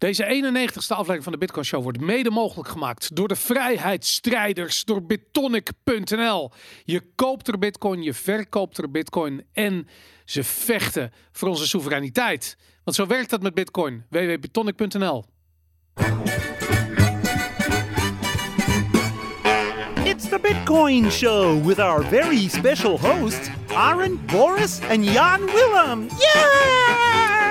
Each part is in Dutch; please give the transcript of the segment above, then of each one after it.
Deze 91ste aflevering van de Bitcoin Show wordt mede mogelijk gemaakt door de vrijheidsstrijders, door bitonic.nl. Je koopt er Bitcoin, je verkoopt er Bitcoin en ze vechten voor onze soevereiniteit. Want zo werkt dat met Bitcoin. www.bitonic.nl. It's the Bitcoin Show with our very special hosts, Aaron, Boris, and Jan Willem. Yay!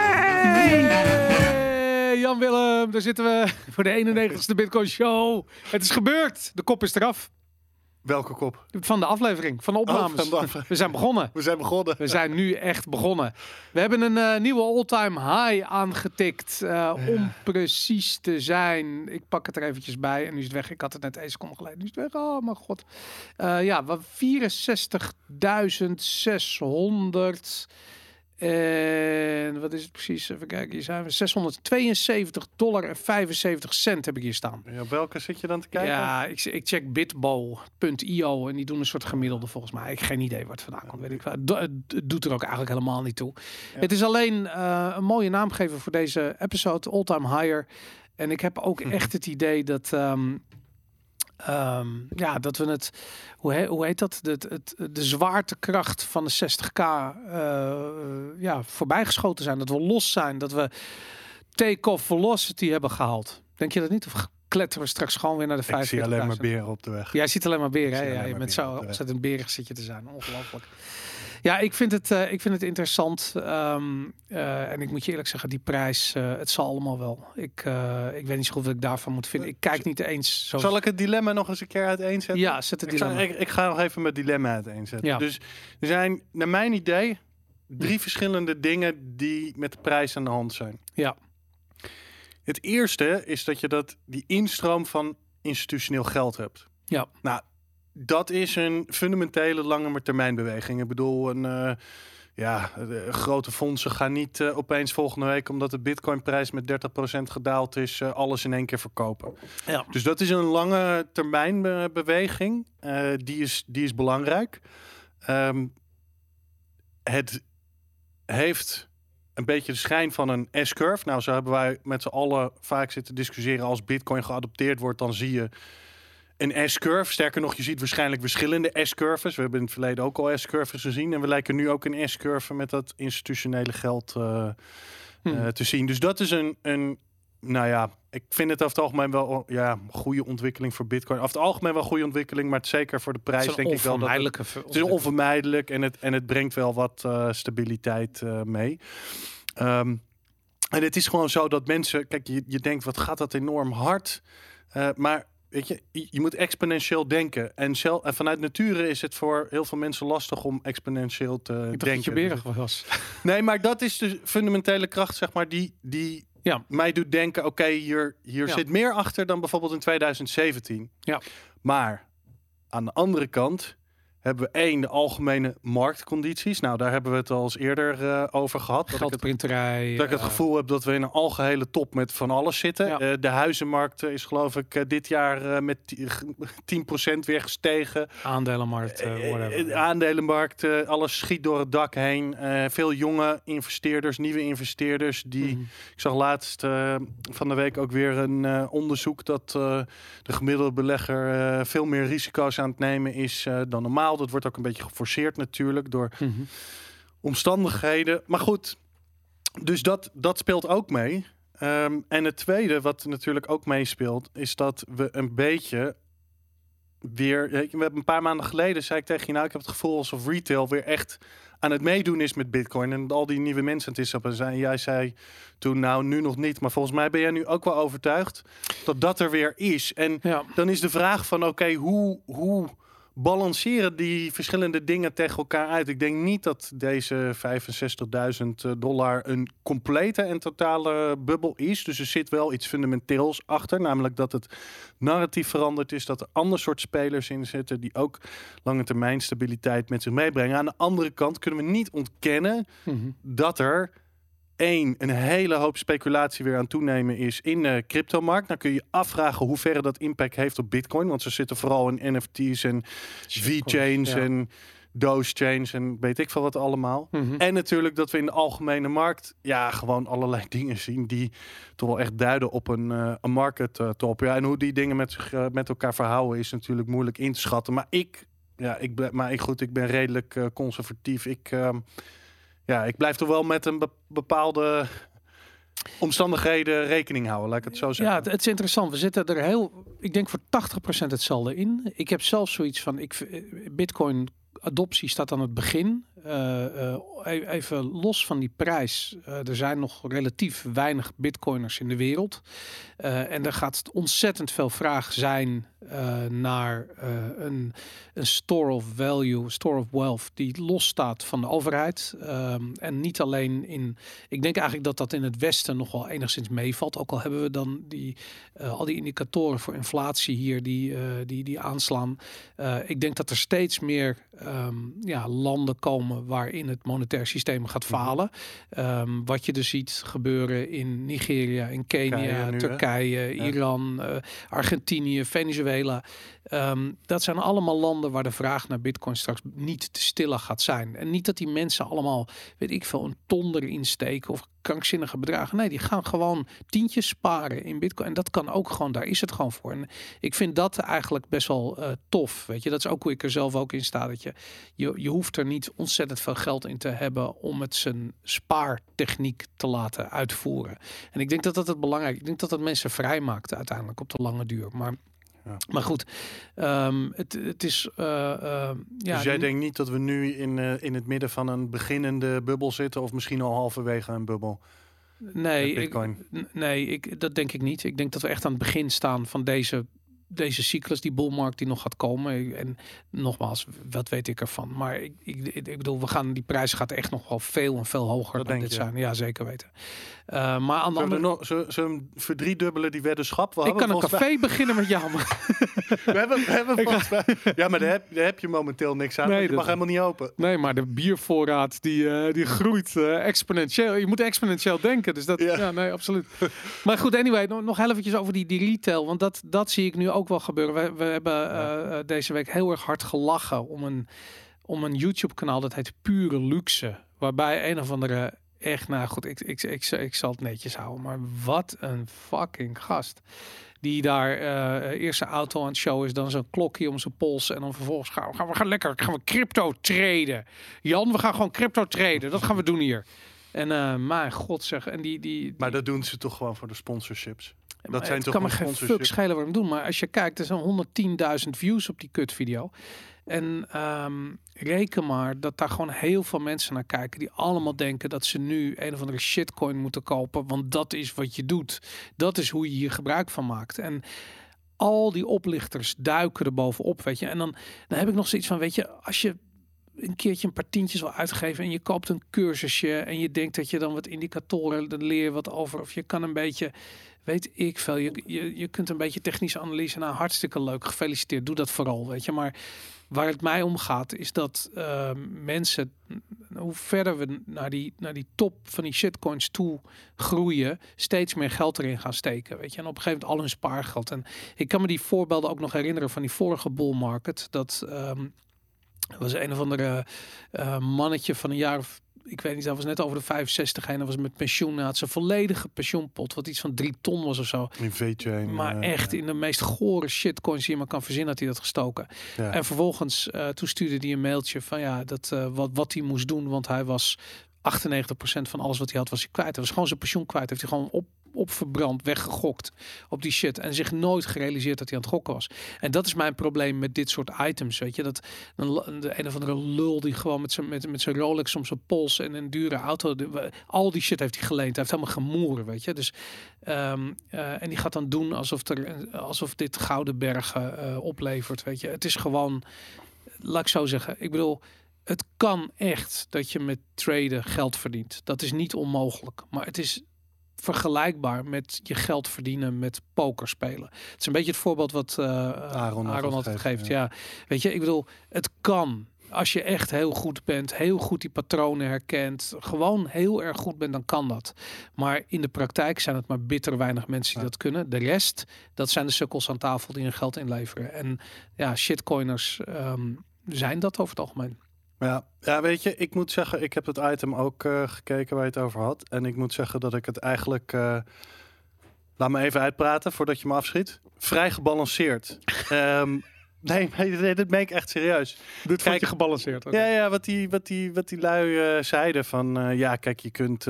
Jan Willem, daar zitten we voor de 91ste Bitcoin Show. Het is gebeurd. De kop is eraf. Welke kop? Van de aflevering, van de opnames. Oh, van de aflevering. We zijn begonnen. We zijn begonnen. We zijn nu echt begonnen. We hebben een eh, nieuwe all-time high aangetikt. eh, Om precies te zijn. Ik pak het er eventjes bij. En nu is het weg. Ik had het net één seconde geleden. Nu is het weg. Oh mijn god. Eh, ja, we 64.600. En wat is het precies? Even kijken. Hier zijn we. 672 dollar en 75 cent heb ik hier staan. Ja, op welke zit je dan te kijken? Ja, ik, ik check bitbo.io en die doen een soort gemiddelde volgens mij. Ik heb geen idee waar het vandaan komt. Weet ik wel. Het do- Het doet er ook eigenlijk helemaal niet toe. Het is alleen eh, een mooie naamgever voor deze episode, All Time Higher. En ik heb ook echt het idee dat, ehm, ehm, ja, dat we het, hoe, he- hoe heet dat? De, het, de zwaartekracht van de 60k eh, ja, voorbijgeschoten zijn. Dat we los zijn. Dat we take-off velocity hebben gehaald. Denk je dat niet? Of kletteren we straks gewoon weer naar de Ik zie alleen maar 45.000? beren op de weg. Jij ziet alleen maar beren, hè? Ja, beren zo ontzettend berig zit je te zijn. Ongelooflijk. Ja, ik vind het, eh, ik vind het interessant. Ehm, eh, en ik moet je eerlijk zeggen, die prijs, eh, het zal allemaal wel. Ik, ik weet niet zo goed wat ik daarvan moet vinden. Ik kijk niet eens zo. Zal ik het dilemma nog eens een keer uiteenzetten? Ja, zet het Ik, dilemma. ik, ik ga nog even mijn dilemma uiteenzetten. Ja. Dus er zijn, naar mijn idee, drie verschillende dingen die met de prijs aan de hand zijn. Ja. Het eerste is dat je dat, die instroom van institutioneel geld hebt. Ja. Nou, dat is een fundamentele lange termijn beweging. Ik bedoel, een, eh, ja, de grote fondsen gaan niet eh, opeens volgende week, omdat de bitcoinprijs met 30% gedaald is, eh, alles in één keer verkopen. Ja. Dus dat is een lange termijn be- beweging. Eh, die, is, die is belangrijk. Ehm, het heeft een beetje de schijn van een S-curve. Nou, zo hebben wij met z'n allen vaak zitten discussiëren. Als Bitcoin geadopteerd wordt, dan zie je een S-curve. Sterker nog, je ziet waarschijnlijk verschillende S-curves. We hebben in het verleden ook al S-curves gezien. En we lijken nu ook een S-curve met dat institutionele geld eh, Hm. eh, te zien. Dus dat is een, een, nou ja, ik vind het over het algemeen wel ja, een goede ontwikkeling voor Bitcoin. Over het algemeen wel een goede ontwikkeling, maar zeker voor de prijs denk ik wel dat het, het is onvermijdelijk en het, en het brengt wel wat eh, stabiliteit mee. Ehm, en het is gewoon zo dat mensen, kijk, je, je denkt, wat gaat dat enorm hard? Maar weet je, je, moet exponentieel denken. En, zelf, en vanuit nature is het voor heel veel mensen lastig om exponentieel te Ik dacht denken. dat je berig was. Nee, maar dat is de fundamentele kracht, zeg maar, die, die Ja. mij doet denken: oké, hier, hier Ja. zit meer achter dan bijvoorbeeld in 2017. Ja. Maar aan de andere kant hebben we één, de algemene marktcondities. Nou, daar hebben we het al eens eerder eh, over gehad. Dat ik, het, dat ik het eh, gevoel heb dat we in een algehele top met van alles zitten. Ja. Eh, de huizenmarkt is geloof ik dit jaar met 10% weer gestegen. aandelenmarkt, whatever. De aandelenmarkt, alles schiet door het dak heen. Veel jonge investeerders, nieuwe investeerders. Die, Mhm. Ik zag laatst van de week ook weer een onderzoek dat de gemiddelde belegger veel meer risico's aan het nemen is dan normaal. Dat wordt ook een beetje geforceerd natuurlijk door Mhm. omstandigheden. Maar goed, dus dat, dat speelt ook mee. Ehm, en het tweede, wat natuurlijk ook meespeelt, is dat we een beetje weer. We hebben een paar maanden geleden zei ik tegen je, nou, ik heb het gevoel alsof retail weer echt aan het meedoen is met Bitcoin en al die nieuwe mensen het is op zijn. Jij zei toen, nou, nu nog niet, maar volgens mij ben jij nu ook wel overtuigd dat dat er weer is. En Ja. dan is de vraag van, oké, hoe, hoe balanceren die verschillende dingen tegen elkaar uit? Ik denk niet dat deze 65.000 dollar een complete en totale bubbel is. Dus er zit wel iets fundamenteels achter, namelijk dat het narratief veranderd is, dat er ander soort spelers in zitten die ook lange termijn stabiliteit met zich meebrengen. Aan de andere kant kunnen we niet ontkennen Mhm. dat er één, een hele hoop speculatie weer aan het toenemen is in de cryptomarkt. Dan kun je je afvragen hoe ver dat impact heeft op Bitcoin. Want ze zitten vooral in NFT's en V-chains ja. en Doge Change en weet ik veel wat allemaal. Mhm. En natuurlijk dat we in de algemene markt ja, gewoon allerlei dingen zien die toch wel echt duiden op een, eh, een market eh, top. Ja, en hoe die dingen met, zich, eh, met elkaar verhouden is natuurlijk moeilijk in te schatten. Maar ik, ja, ik, ben, maar ik, goed, ik ben redelijk eh, conservatief. Ik, ehm, ja, ik blijf toch wel met een be- bepaalde omstandigheden rekening houden, laat ik het zo Ja, zeggen. het, het is interessant. We zitten er heel, ik denk voor 80% hetzelfde in. Ik heb zelf zoiets van, ik, Bitcoin adoptie staat aan het begin. Eh, eh, e- even los van die prijs. eh, er zijn nog relatief weinig bitcoiners in de wereld. En er gaat ontzettend veel vraag zijn eh, naar eh, een, een store of value, store of wealth, die losstaat van de overheid. Ehm, en niet alleen in. Ik denk eigenlijk dat dat in het Westen nog wel enigszins meevalt. Ook al hebben we dan die, eh, al die indicatoren voor inflatie hier die, die, die aanslaan. Ik denk dat er steeds meer ehm, ja, landen komen waarin het monetair systeem gaat falen. Ehm, wat je dus ziet gebeuren in Nigeria, in Kenia, Turkije nu. Iran, Argentinië, Venezuela. Ehm, dat zijn allemaal landen waar de vraag naar bitcoin straks niet te stillen gaat zijn. En niet dat die mensen allemaal, weet ik veel, een ton erin steken of krankzinnige bedragen. Nee, die gaan gewoon tientjes sparen in bitcoin. En dat kan ook gewoon, daar is het gewoon voor. En ik vind dat eigenlijk best wel eh, tof. Weet je, dat is ook hoe ik er zelf ook in sta. Dat je, je, je hoeft er niet ontzettend veel geld in te hebben om het zijn spaartechniek te laten uitvoeren. En ik denk dat dat het belangrijk Ik denk dat dat mensen vrij maakt uiteindelijk op de lange duur. Maar, Ja. maar goed, ehm, het, het is. eh, eh, ja, dus jij denkt niet dat we nu in, eh, in het midden van een beginnende bubbel zitten, of misschien al halverwege een bubbel? nee, ik, nee ik, dat denk ik niet. Ik denk dat we echt aan het begin staan van deze. Deze cyclus, die bullmarkt die nog gaat komen. En nogmaals, wat weet ik ervan? Maar ik, ik, ik bedoel, we gaan, die prijs gaat echt nog wel veel en veel hoger Dat dan denk dit je? zijn. Ja, zeker weten. Eh, maar aan de andere nog, we verdriedubbelen die weddenschap? We ik kan een café beginnen met jou. maar- we hebben, we hebben volgens mij- Ja, maar daar heb, daar heb je momenteel niks aan. Nee, dat- mag helemaal niet open. Nee, maar de biervoorraad die, eh, die groeit eh, exponentieel. Je moet exponentieel denken. Dus dat, ja, Ja. nee, absoluut. maar goed, anyway, nog, nog heel eventjes over die, die retail. Want dat, dat zie ik nu ook wel gebeuren. We, we hebben deze week heel erg hard gelachen om een, om een YouTube-kanaal. Dat heet Pure Luxe. Waarbij een of andere echt, nou goed, ik, ik, ik, ik, zal het netjes houden. Maar wat een fucking gast. Die daar eh eerst zijn auto aan het show is, dan zo'n klokje om zijn pols. En dan vervolgens gaan we, gaan we gaan lekker gaan we crypto traden. Jan, we gaan gewoon crypto traden. Dat gaan we doen hier. En eh mijn god zeg. En die, die, die Maar dat doen ze toch gewoon voor de sponsorships. maar dat zijn het toch kan me geen fuck schelen we doen. Maar als je kijkt, er zijn 110.000 views op die kutvideo. En ehm, reken maar dat daar gewoon heel veel mensen naar kijken. Die allemaal denken dat ze nu een of andere shitcoin moeten kopen. Want dat is wat je doet. Dat is hoe je hier gebruik van maakt. En al die oplichters duiken er bovenop, weet je. En dan, dan heb ik nog zoiets van, weet je, als je een keertje een paar tientjes wil uitgeven en je koopt een cursusje en je denkt dat je dan wat indicatoren, dan leer wat over. Of je kan een beetje, weet ik veel, je, je, je kunt een beetje technische analyse. Nou, hartstikke leuk, gefeliciteerd, doe dat vooral, weet je. Maar waar het mij om gaat, is dat eh, mensen, hoe verder we naar die, naar die top van die shitcoins toe groeien, steeds meer geld erin gaan steken, weet je. En op een gegeven moment al hun spaargeld. En ik kan me die voorbeelden ook nog herinneren van die vorige bull market, dat... ehm, was een of andere eh, mannetje van een jaar of ik weet niet, dat was net over de 65 heen. Dat was met pensioen. Hij had zijn volledige pensioenpot, wat iets van drie ton was of zo. In VJ. Maar eh, echt in de meest gore shitcoins die je maar kan verzinnen, had hij dat gestoken. ja. En vervolgens, eh, toen stuurde hij een mailtje van ja, dat, eh, wat, wat hij moest doen. Want hij was 98% van alles wat hij had, was hij kwijt. Hij was gewoon zijn pensioen kwijt. Heeft hij gewoon op, opverbrand, weggegokt op die shit. En zich nooit gerealiseerd dat hij aan het gokken was. En dat is mijn probleem met dit soort items. Weet je, dat een, de een of andere lul die gewoon met zijn, met, met zijn Rolex om zijn pols en een dure auto. de- al die shit heeft hij geleend. Hij heeft helemaal gemoeren, weet je. Dus, ehm, eh, en die gaat dan doen alsof, er, alsof dit gouden bergen eh, oplevert, weet je. Het is gewoon, laat ik zo zeggen. Ik bedoel, het kan echt dat je met traden geld verdient. Dat is niet onmogelijk. Maar het is vergelijkbaar met je geld verdienen met poker spelen. Het is een beetje het voorbeeld wat eh Aaron, altijd altijd geeft, ja. Ja. weet je, ik bedoel, het kan. Als je echt heel goed bent, heel goed die patronen herkent, gewoon heel erg goed bent, dan kan dat. Maar in de praktijk zijn het maar bitter weinig mensen die Ja. dat kunnen. De rest, dat zijn de sukkels aan tafel die hun geld inleveren. En ja, shitcoiners ehm, zijn dat over het algemeen. Ja, ja, weet je, ik moet zeggen, ik heb het item ook eh, gekeken waar je het over had. En ik moet zeggen dat ik het eigenlijk, eh, laat me even uitpraten voordat je me afschiet, vrij gebalanceerd. Ehm, nee, nee, dat meen ik echt serieus. Dit Kijk, je gebalanceerd. Ja, ja, wat die, wat die, wat die lui eh, zeiden van, ja, kijk, je kunt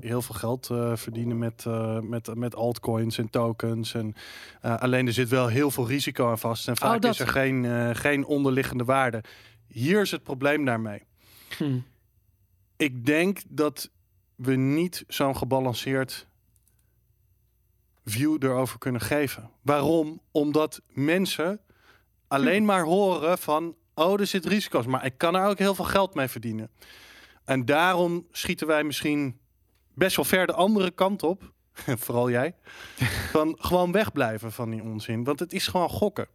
heel veel geld verdienen met, met, met altcoins en tokens. En, alleen er zit wel heel veel risico aan vast. En vaak Oh, dat. is er geen, geen onderliggende waarde. Hier is het probleem daarmee. Hm. Ik denk dat we niet zo'n gebalanceerd view erover kunnen geven. Waarom? Omdat mensen alleen maar horen van... oh, er zit risico's, maar ik kan er ook heel veel geld mee verdienen. En daarom schieten wij misschien best wel ver de andere kant op... vooral jij, van gewoon wegblijven van die onzin. Want het is gewoon gokken.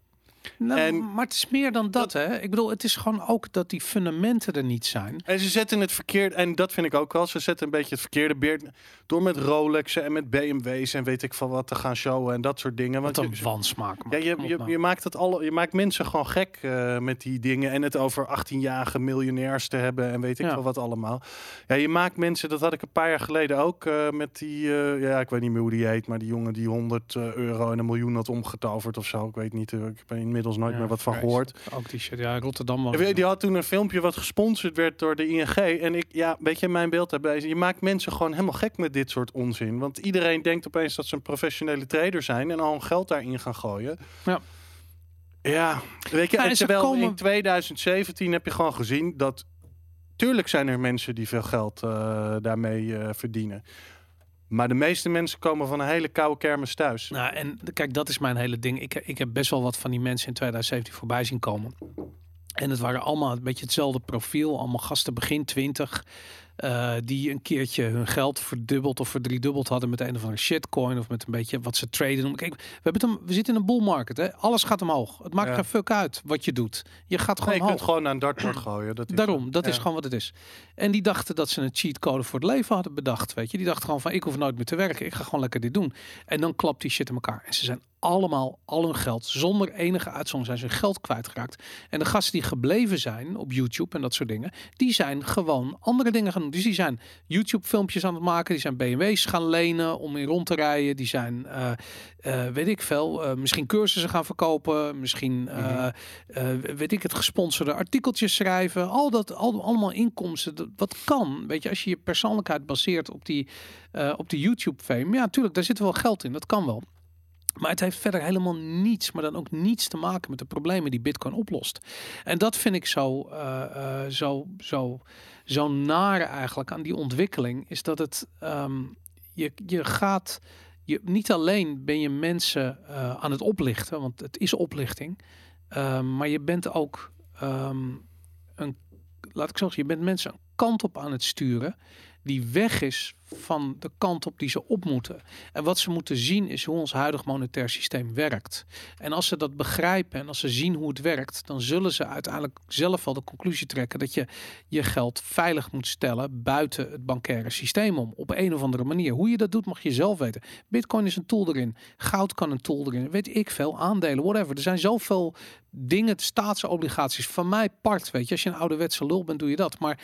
Nou, En- maar het is meer dan dat, hè? Ik bedoel, het is gewoon ook dat die fundamenten er niet zijn. En ze zetten het verkeerd, en dat vind ik ook wel, ze zetten een beetje het verkeerde beeld door met Rolexen en met BMW's en weet ik van wat te gaan showen en dat soort dingen. Wat Want een je, wansmaak. ja, je, je, nou. je, maakt het alle, je maakt mensen gewoon gek eh, met die dingen en het over 18-jarige miljonairs te hebben en weet ik Ja. wel wat allemaal. Ja, je maakt mensen, dat had ik een paar jaar geleden ook eh, met die, eh, ja, ik weet niet meer hoe die heet, maar die jongen die 100 eh, euro en een miljoen had omgetoverd of zo. Ik weet niet, ik er inmiddels nooit Ja, meer wat van gehoord. Ook die shit. Ja, Rotterdam was Ja, weet je, Die had toen een filmpje wat gesponsord werd door de ING. En ik, ja, weet je, mijn beeld daarbij is, je maakt mensen gewoon helemaal gek met dit soort onzin. Want iedereen denkt opeens dat ze een professionele trader zijn en al hun geld daarin gaan gooien. Ja. Ja, weet je, Ja, en terwijl komen- in 2017 heb je gewoon gezien dat, tuurlijk zijn er mensen die veel geld eh, daarmee eh, verdienen. Maar de meeste mensen komen van een hele koude kermis thuis. Nou, en kijk, dat is mijn hele ding. Ik, ik heb best wel wat van die mensen in 2017 voorbij zien komen. En het waren allemaal een beetje hetzelfde profiel. Allemaal gasten begin 20. Eh, die een keertje hun geld verdubbeld of verdriedubbeld hadden met een of andere shitcoin. Of met een beetje wat ze traden. Kijk, we, hebben het, we zitten in een bull market. Hè? Alles gaat omhoog. Het maakt Ja. geen fuck uit wat je doet. Je gaat gewoon Nee, je kunt gewoon naar een dartboard gooien. Dat is Daarom, dat is gewoon wat het is. En die dachten dat ze een cheatcode voor het leven hadden bedacht. Weet je, die dachten gewoon van ik hoef nooit meer te werken. Ik ga gewoon lekker dit doen. En dan klapt die shit in elkaar. En ze zijn allemaal al hun geld, zonder enige uitzondering, zijn ze hun geld kwijtgeraakt. En de gasten die gebleven zijn op YouTube en dat soort dingen, die zijn gewoon andere dingen gaan. Dus die zijn YouTube filmpjes aan het maken, die zijn BMW's gaan lenen om in rond te rijden. Die zijn, eh, eh, weet ik veel, eh, misschien cursussen gaan verkopen, misschien eh, weet ik het, gesponsorde artikeltjes schrijven. Al dat, al, allemaal inkomsten, dat, wat kan. Weet je, als je je persoonlijkheid baseert op die, op die YouTube-fame. Ja, natuurlijk, daar zit wel geld in, dat kan wel. Maar het heeft verder helemaal niets, maar dan ook niets te maken met de problemen die Bitcoin oplost. En dat vind ik zo, eh, zo, zo, zo nare eigenlijk aan die ontwikkeling. Is dat het, ehm, je, je gaat, je, niet alleen ben je mensen eh, aan het oplichten, want het is oplichting. Ehm, maar je bent ook ehm, een, laat ik zo zeggen, je bent mensen een kant op aan het sturen die weg is van de kant op die ze op moeten. En wat ze moeten zien is hoe ons huidig monetair systeem werkt. En als ze dat begrijpen en als ze zien hoe het werkt, dan zullen ze uiteindelijk zelf wel de conclusie trekken dat je je geld veilig moet stellen buiten het bankaire systeem om. Op een of andere manier. Hoe je dat doet mag je zelf weten. Bitcoin is een tool erin. Goud kan een tool erin. Weet ik veel. Aandelen, whatever. Er zijn zoveel dingen, staatsobligaties. Van mij part, weet je. Als je een ouderwetse lul bent, doe je dat. Maar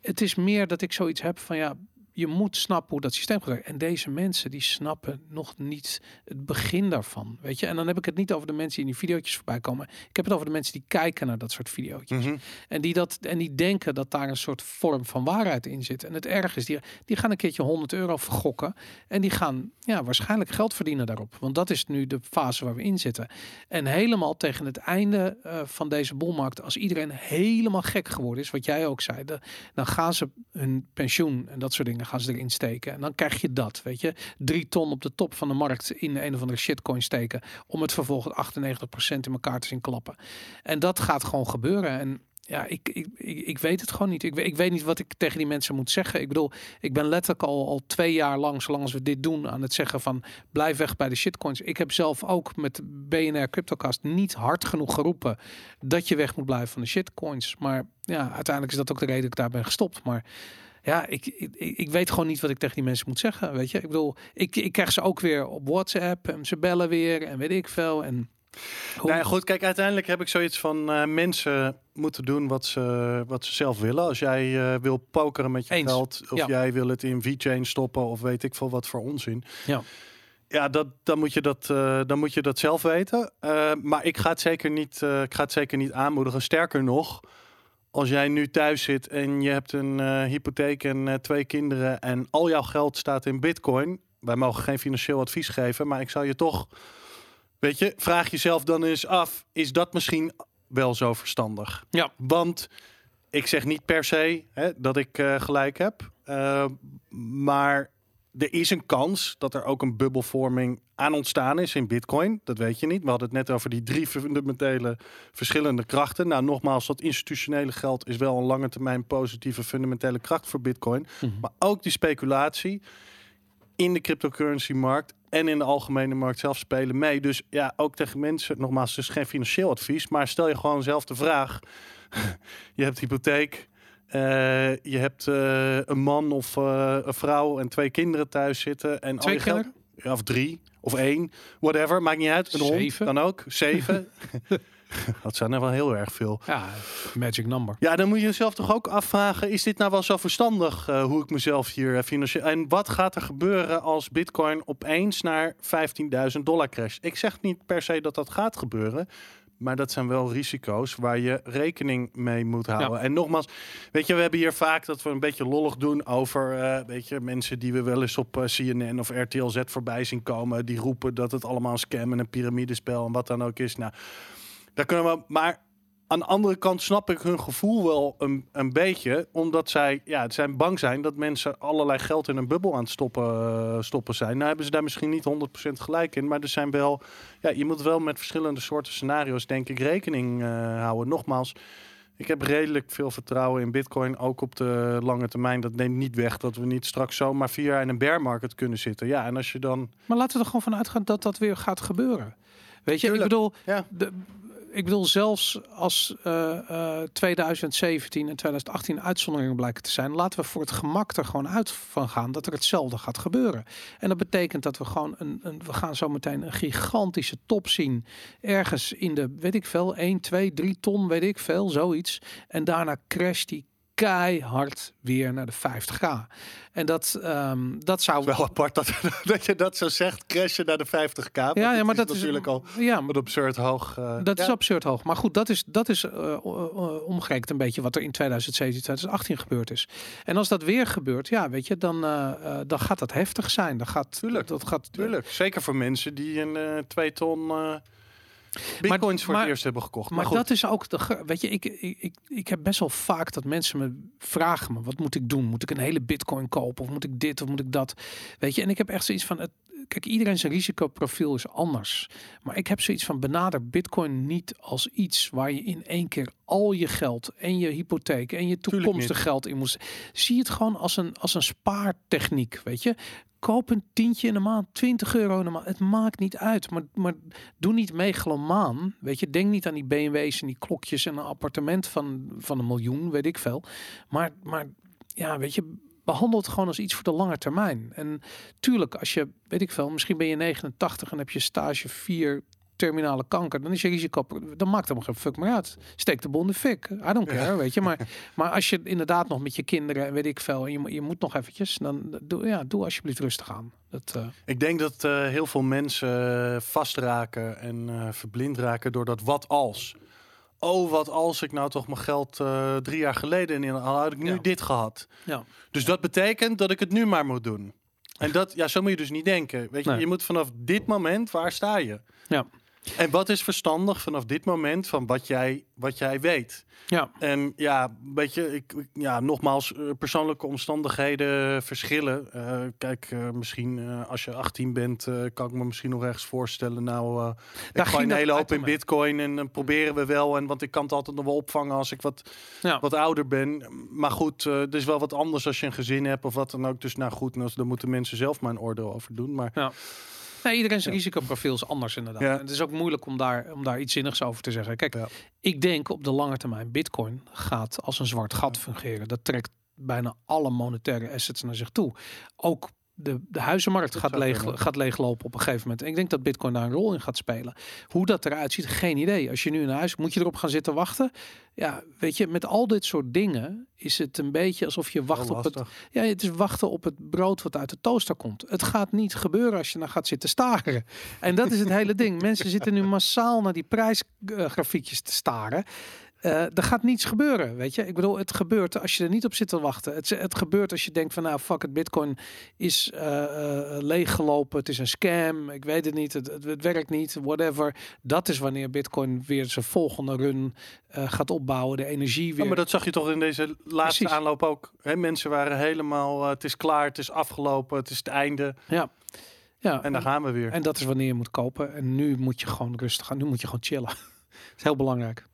het is meer dat ik zoiets heb van ja, je moet snappen hoe dat systeem werkt. En deze mensen die snappen nog niet het begin daarvan, weet je. En dan heb ik het niet over de mensen die in die videootjes voorbij komen. Ik heb het over de mensen die kijken naar dat soort videootjes. Mhm. En die dat en die denken dat daar een soort vorm van waarheid in zit. En het erg is, die, die gaan een keertje 100 euro vergokken. En die gaan ja, waarschijnlijk geld verdienen daarop. Want dat is nu de fase waar we in zitten. En helemaal tegen het einde eh, van deze bolmarkt, als iedereen helemaal gek geworden is, wat jij ook zei, de- dan gaan ze hun pensioen en dat soort dingen gaan ze erin steken. En dan krijg je dat, weet je, drie ton op de top van de markt in een of andere shitcoin steken, om het vervolgens 98% in elkaar te zien klappen. En dat gaat gewoon gebeuren. En ja, ik, ik, ik, ik weet het gewoon niet. Ik, weet- ik weet niet wat ik tegen die mensen moet zeggen. Ik bedoel, ik ben letterlijk al, al twee jaar lang, zolang als we dit doen, aan het zeggen van blijf weg bij de shitcoins. Ik heb zelf ook met BNR Cryptocast niet hard genoeg geroepen dat je weg moet blijven van de shitcoins. Maar ja, uiteindelijk is dat ook de reden dat ik daar ben gestopt. Maar ja, ik, ik, ik weet gewoon niet wat ik tegen die mensen moet zeggen. Weet je, ik bedoel, ik, ik krijg ze ook weer op WhatsApp en ze bellen weer en weet ik veel. En Hoe- Nou ja, goed, kijk, uiteindelijk heb ik zoiets van eh, mensen moeten doen wat ze, wat ze zelf willen. Als jij eh, wil pokeren met je Eens. geld, of Ja. jij wil het in VChain stoppen, of weet ik veel wat voor onzin. Ja. Ja, dat, dan, moet je dat, eh, dan moet je dat zelf weten. Maar ik ga, het zeker niet, ik ga het zeker niet aanmoedigen. Sterker nog, als jij nu thuis zit en je hebt een eh, hypotheek en eh, twee kinderen en al jouw geld staat in bitcoin. Wij mogen geen financieel advies geven, maar ik zou je toch, weet je, vraag jezelf dan eens af, is dat misschien wel zo verstandig? Ja. Want ik zeg niet per se hè, dat ik eh, gelijk heb, maar er is een kans dat er ook een bubbelvorming aan ontstaan is in Bitcoin. Dat weet je niet. We hadden het net over die drie fundamentele verschillende krachten. Nou, nogmaals, dat institutionele geld is wel een lange termijn positieve fundamentele kracht voor Bitcoin. Mhm. Maar ook die speculatie in de cryptocurrency markt en in de algemene markt zelf spelen mee. Dus ja, ook tegen mensen, nogmaals, het is geen financieel advies, maar stel je gewoon zelf de vraag. je hebt hypotheek, eh, je hebt eh, een man of eh, een vrouw en twee kinderen thuis zitten. En al Twee je geld- kinderen? ja, of drie, of één, whatever, maakt niet uit. Een Zeven. hond, kan ook. Zeven. dat zijn er wel heel erg veel. Ja, magic number. Ja, dan moet je jezelf toch ook afvragen: is dit nou wel zo verstandig hoe ik mezelf hier financieel. En wat gaat er gebeuren als Bitcoin opeens naar 15.000 dollar crasht? Ik zeg niet per se dat dat gaat gebeuren. Maar dat zijn wel risico's waar je rekening mee moet houden. En nogmaals, weet je, we hebben hier vaak dat we een beetje lollig doen over, eh, weet je, mensen die we wel eens op eh, CNN of RTL Z voorbij zien komen. Die roepen dat het allemaal een scam en een piramidespel en wat dan ook is. Nou, daar kunnen we, maar aan de andere kant snap ik hun gevoel wel een, een beetje. Omdat zij ja, zijn bang zijn dat mensen allerlei geld in een bubbel aan het stoppen, eh, stoppen zijn. Nou hebben ze daar misschien niet 100% gelijk in. Maar er zijn wel, ja, je moet wel met verschillende soorten scenario's denk ik rekening eh, houden. Nogmaals, ik heb redelijk veel vertrouwen in bitcoin. Ook op de lange termijn. Dat neemt niet weg dat we niet straks zomaar vier jaar in een bear market kunnen zitten. Ja, en als je dan... Maar laten we er gewoon van uitgaan dat dat weer gaat gebeuren. Weet je, Tuurlijk. ik bedoel, Ja. de, ik bedoel zelfs als eh, eh, 2017 en 2018 uitzonderingen blijken te zijn, laten we voor het gemak er gewoon uit van gaan dat er hetzelfde gaat gebeuren. En dat betekent dat we gewoon een, een we gaan zo meteen een gigantische top zien ergens in de weet ik veel 1, 2, 3 ton, weet ik veel, zoiets. En daarna crasht die keihard weer naar de 50k. En dat, ehm, dat zou Wel apart dat, dat je dat zo zegt. Crashen naar de 50k. ja, ja, maar dat is natuurlijk al ja, wat absurd hoog. eh, Dat is absurd hoog. Maar goed, dat is, dat is eh, een beetje wat er in 2017, 2018 gebeurd is. En als dat weer gebeurt, ja, weet je, dan, eh, dan gaat dat heftig zijn. Dan gaat, Tuurlijk, dat gaat, Tuurlijk. Zeker voor mensen die een eh, twee ton bitcoins voor maar- het eerst hebben gekocht. Maar, dat is ook de. Weet je, ik, ik, ik, ik heb best wel vaak dat mensen me vragen: me, wat moet ik doen? Moet ik een hele bitcoin kopen? Of moet ik dit of moet ik dat? Weet je, en ik heb echt zoiets van: het, kijk, iedereen zijn risicoprofiel is anders. Maar ik heb zoiets van: benader bitcoin niet als iets waar je in één keer al je geld en je hypotheek en je toekomstig geld in moet. Zie het gewoon als een, als een spaartechniek, weet je. Koop een tientje in de maand, 20 euro in de maand. Het maakt niet uit. Maar, maar doe niet megalomaan. Weet je, denk niet aan die BMW's en die klokjes en een appartement van, van een miljoen, weet ik veel. Maar, maar ja, weet je, behandel het gewoon als iets voor de lange termijn. En tuurlijk, als je, weet ik veel, misschien ben je 89 en heb je stage 4 terminale kanker, dan is je risico, dan maakt helemaal geen fuck meer uit. Steek de de fik. I don't care, weet je. Maar, maar als je inderdaad nog met je kinderen, en weet ik veel, en je, moet- je moet nog eventjes, dan doe, ja, doe alsjeblieft rustig aan. Dat, eh, Ik denk dat eh, heel veel mensen eh, vastraken en verblind raken door dat wat als. Oh, wat als ik nou toch mijn geld drie jaar geleden in al had ik nu Ja. dit gehad. ja. Dus dat betekent dat ik het nu maar moet doen. En dat, ja, zo moet je dus niet denken. Weet je, Nee. je moet vanaf dit moment, waar sta je? Ja. En wat is verstandig vanaf dit moment van wat jij, wat jij weet? Ja, En ja, weet je, ik, ik- ja, nogmaals, eh, persoonlijke omstandigheden verschillen. Eh, kijk, eh, misschien als je 18 bent, kan ik me misschien nog ergens voorstellen. Nou, ik gooi een hele hoop in mee. bitcoin en dan proberen we wel. En want ik kan het altijd nog wel opvangen als ik wat, ja. wat ouder ben. Maar goed, het is wel wat anders als je een gezin hebt of wat dan ook. Dus nou goed, dan moeten mensen zelf maar een oordeel over doen. Maar Ja. Nee, iedereen zijn risicoprofiel is anders inderdaad. Ja. En Het is ook moeilijk om daar, om daar iets zinnigs over te zeggen. Kijk, Ja. ik denk op de lange termijn Bitcoin gaat als een zwart gat fungeren. Dat trekt bijna alle monetaire assets naar zich toe. Ook de, de huizenmarkt Dat gaat, leeg, kunnen. gaat leeglopen op een gegeven moment. En ik denk dat Bitcoin daar een rol in gaat spelen. Hoe dat eruit ziet, geen idee. Als je nu in huis moet je erop gaan zitten wachten. Ja, weet je, met al dit soort dingen is het een beetje alsof je wacht op het. Ja, het is wachten op het brood wat uit de toaster komt. Het gaat niet gebeuren als je dan gaat zitten staren. En dat is het hele ding. Mensen zitten nu massaal naar die prijsgrafiekjes te staren. Eh, er gaat niets gebeuren, weet je. Ik bedoel, het gebeurt als je er niet op zit te wachten. Het, het gebeurt als je denkt van, nou, fuck het, bitcoin is eh, leeggelopen. Het is een scam, ik weet het niet, het, het, het werkt niet, whatever. Dat is wanneer bitcoin weer zijn volgende run gaat opbouwen. De energie weer... Ja, maar dat zag je toch in deze laatste Precies. aanloop ook. Hè? Mensen waren helemaal, het is klaar, het is afgelopen, het is het einde. Ja. Ja, En daar gaan we weer. En dat is wanneer je moet kopen. En nu moet je gewoon rustig gaan. Nu moet je gewoon chillen. dat is heel belangrijk.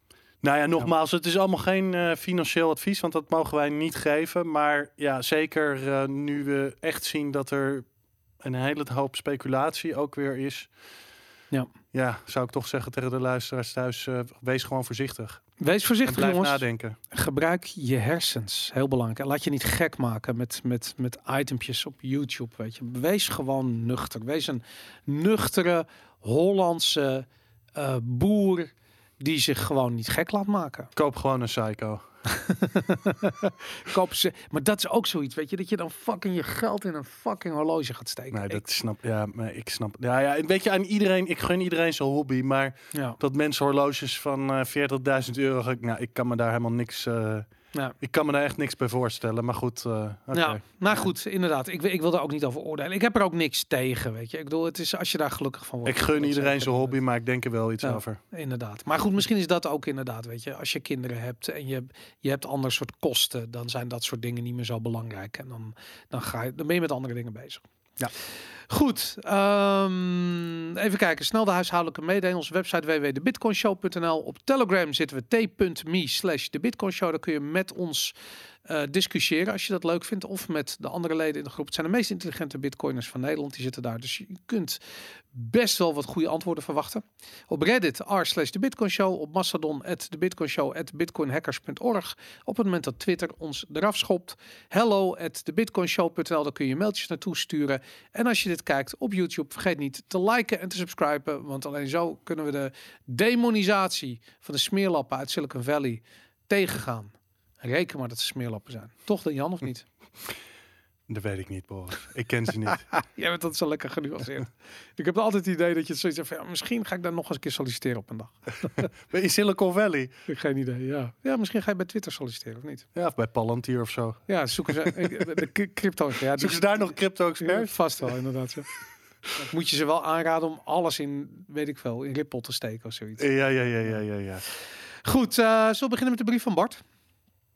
Nou ja, nogmaals, het is allemaal geen eh, financieel advies, want dat mogen wij niet geven. Maar ja, zeker eh, nu we echt zien dat er een hele hoop speculatie ook weer is. Ja. Ja, zou ik toch zeggen tegen de luisteraars thuis, eh, wees gewoon voorzichtig. Wees En voorzichtig, blijf jongens. nadenken. Gebruik je hersens. Heel belangrijk. En laat je niet gek maken met, met, met itempjes op YouTube. Weet je. Wees gewoon nuchter. Wees een nuchtere Hollandse boer die zich gewoon niet gek laat maken. Koop gewoon een psycho. Koop ze. Maar dat is ook zoiets, weet je, dat je dan fucking je geld in een fucking horloge gaat steken. Nee, Ik- dat snap ja, maar ik snap. Ja, ja, weet je, aan iedereen, ik gun iedereen zijn hobby, maar ja. dat mensen horloges van eh 40.000 euro, ik- nou, ik kan me daar helemaal niks, eh, Ja. ik kan me daar echt niks bij voorstellen. Maar goed, eh oké. Ja, nou goed, inderdaad. Ik, wil- ik wil er ook niet over oordelen. Ik heb er ook niks tegen, weet je. Ik bedoel, het is als je daar gelukkig van wordt. Ik gun iedereen zijn hobby, maar ik denk er wel iets Ja. over. Inderdaad. Maar goed, misschien is dat ook inderdaad, weet je. Als je kinderen hebt en je, je hebt ander soort kosten, dan zijn dat soort dingen niet meer zo belangrijk. En dan, dan, ga je, dan ben je met andere dingen bezig. Ja. Goed, ehm, even kijken. Snel de huishoudelijke mededeling. Onze website www.debitcoinshow.nl. Op Telegram zitten we t.me slash de Bitcoin Show. Daar kun je met ons eh, discussiëren als je dat leuk vindt. Of met de andere leden in de groep. Het zijn de meest intelligente bitcoiners van Nederland. Die zitten daar. Dus je kunt best wel wat goede antwoorden verwachten. Op Reddit r slash de. Op Mastodon at de Bitcoin bitcoinhackers.org. Op het moment dat Twitter ons eraf schopt. Hello de bitcoinshow.nl. Daar kun je mailtjes naartoe sturen. En als je dit kijkt op YouTube, vergeet niet te liken en te subscriben. Want alleen zo kunnen we de demonisatie van de smeerlappen uit Silicon Valley tegengaan. Reken maar dat ze smeerlappen zijn. Toch dan Jan of niet? Dat weet ik niet, Boris. Ik ken ze niet. Jij bent dat zo lekker genuanceerd. ik heb altijd het idee dat je zoiets hebt van, ja, misschien ga ik daar nog eens een keer solliciteren op een dag. in Silicon Valley. Geen idee, ja. Ja, misschien ga je bij Twitter solliciteren of niet? Ja, of bij Palantir of zo. Ja, zoeken ze de crypto. Ja, die- Zoeken ze daar nog ja, crypto-experts? vast wel, inderdaad. Ja. Moet je ze wel aanraden om alles in, weet ik veel, in Ripple te steken of zoiets. Ja, ja, ja, ja, ja, ja. Goed, eh zullen we beginnen met de brief van Bart?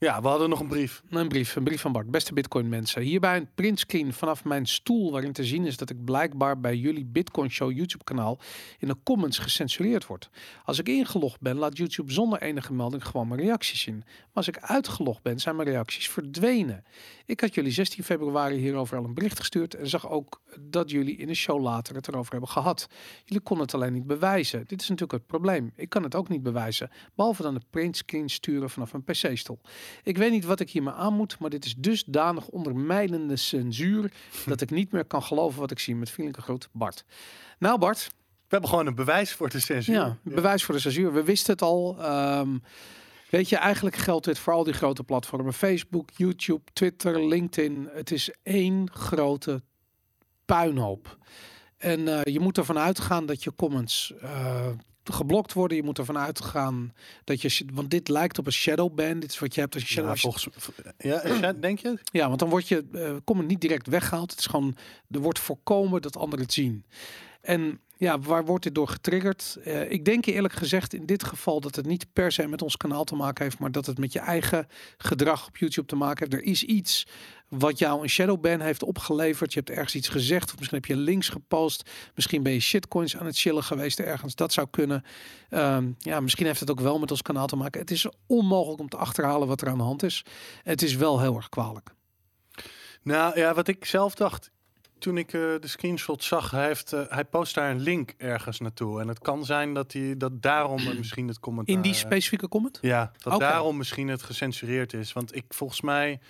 Ja, we hadden nog een brief. Een brief, een brief van Bart. Beste Bitcoin mensen. Hierbij een printscreen vanaf mijn stoel waarin te zien is dat ik blijkbaar bij jullie Bitcoin Show YouTube kanaal in de comments gecensureerd word. Als ik ingelogd ben, laat YouTube zonder enige melding gewoon mijn reacties zien. Maar als ik uitgelogd ben, zijn mijn reacties verdwenen. Ik had jullie 16 februari hierover al een bericht gestuurd en zag ook dat jullie in de show later het erover hebben gehad. Jullie konden het alleen niet bewijzen. Dit is natuurlijk het probleem. Ik kan het ook niet bewijzen, behalve dan de printscreen sturen vanaf een PC-stoel. Ik weet niet wat ik hiermee aan moet, maar dit is dusdanig ondermijnende censuur dat ik niet meer kan geloven wat ik zie. Met vriendelijke groet, Bart. Nou, Bart, We hebben gewoon een bewijs voor de censuur. ja, bewijs voor de censuur. We wisten het al. Ehm, weet je, eigenlijk geldt dit voor al die grote platformen: Facebook, YouTube, Twitter, LinkedIn. Het is één grote puinhoop. En eh, je moet ervan uitgaan dat je comments eh, geblokt worden. Je moet ervan uitgaan dat je, want dit lijkt op een shadow ban. Dit is wat je hebt als je shadow. Ja, volgens, ja, denk je? ja, want dan wordt je eh comment niet direct weggehaald. Het is gewoon, er wordt voorkomen dat anderen het zien. En ja, waar wordt dit door getriggerd? Eh, ik denk eerlijk gezegd in dit geval dat het niet per se met ons kanaal te maken heeft, maar dat het met je eigen gedrag op YouTube te maken heeft. Er is iets wat jou een shadowban heeft opgeleverd. Je hebt ergens iets gezegd, of misschien heb je links gepost. Misschien ben je shitcoins aan het chillen geweest ergens. Dat zou kunnen. Ehm, ja, misschien heeft het ook wel met ons kanaal te maken. Het is onmogelijk om te achterhalen wat er aan de hand is. Het is wel heel erg kwalijk. Nou ja, wat ik zelf dacht toen ik eh, de screenshot zag, hij, heeft, eh, hij post daar een link ergens naartoe. En het kan zijn dat, hij, dat daarom misschien het commentaar... In die eh, specifieke comment? Ja, dat daarom misschien het gecensureerd is. Want ik volgens mij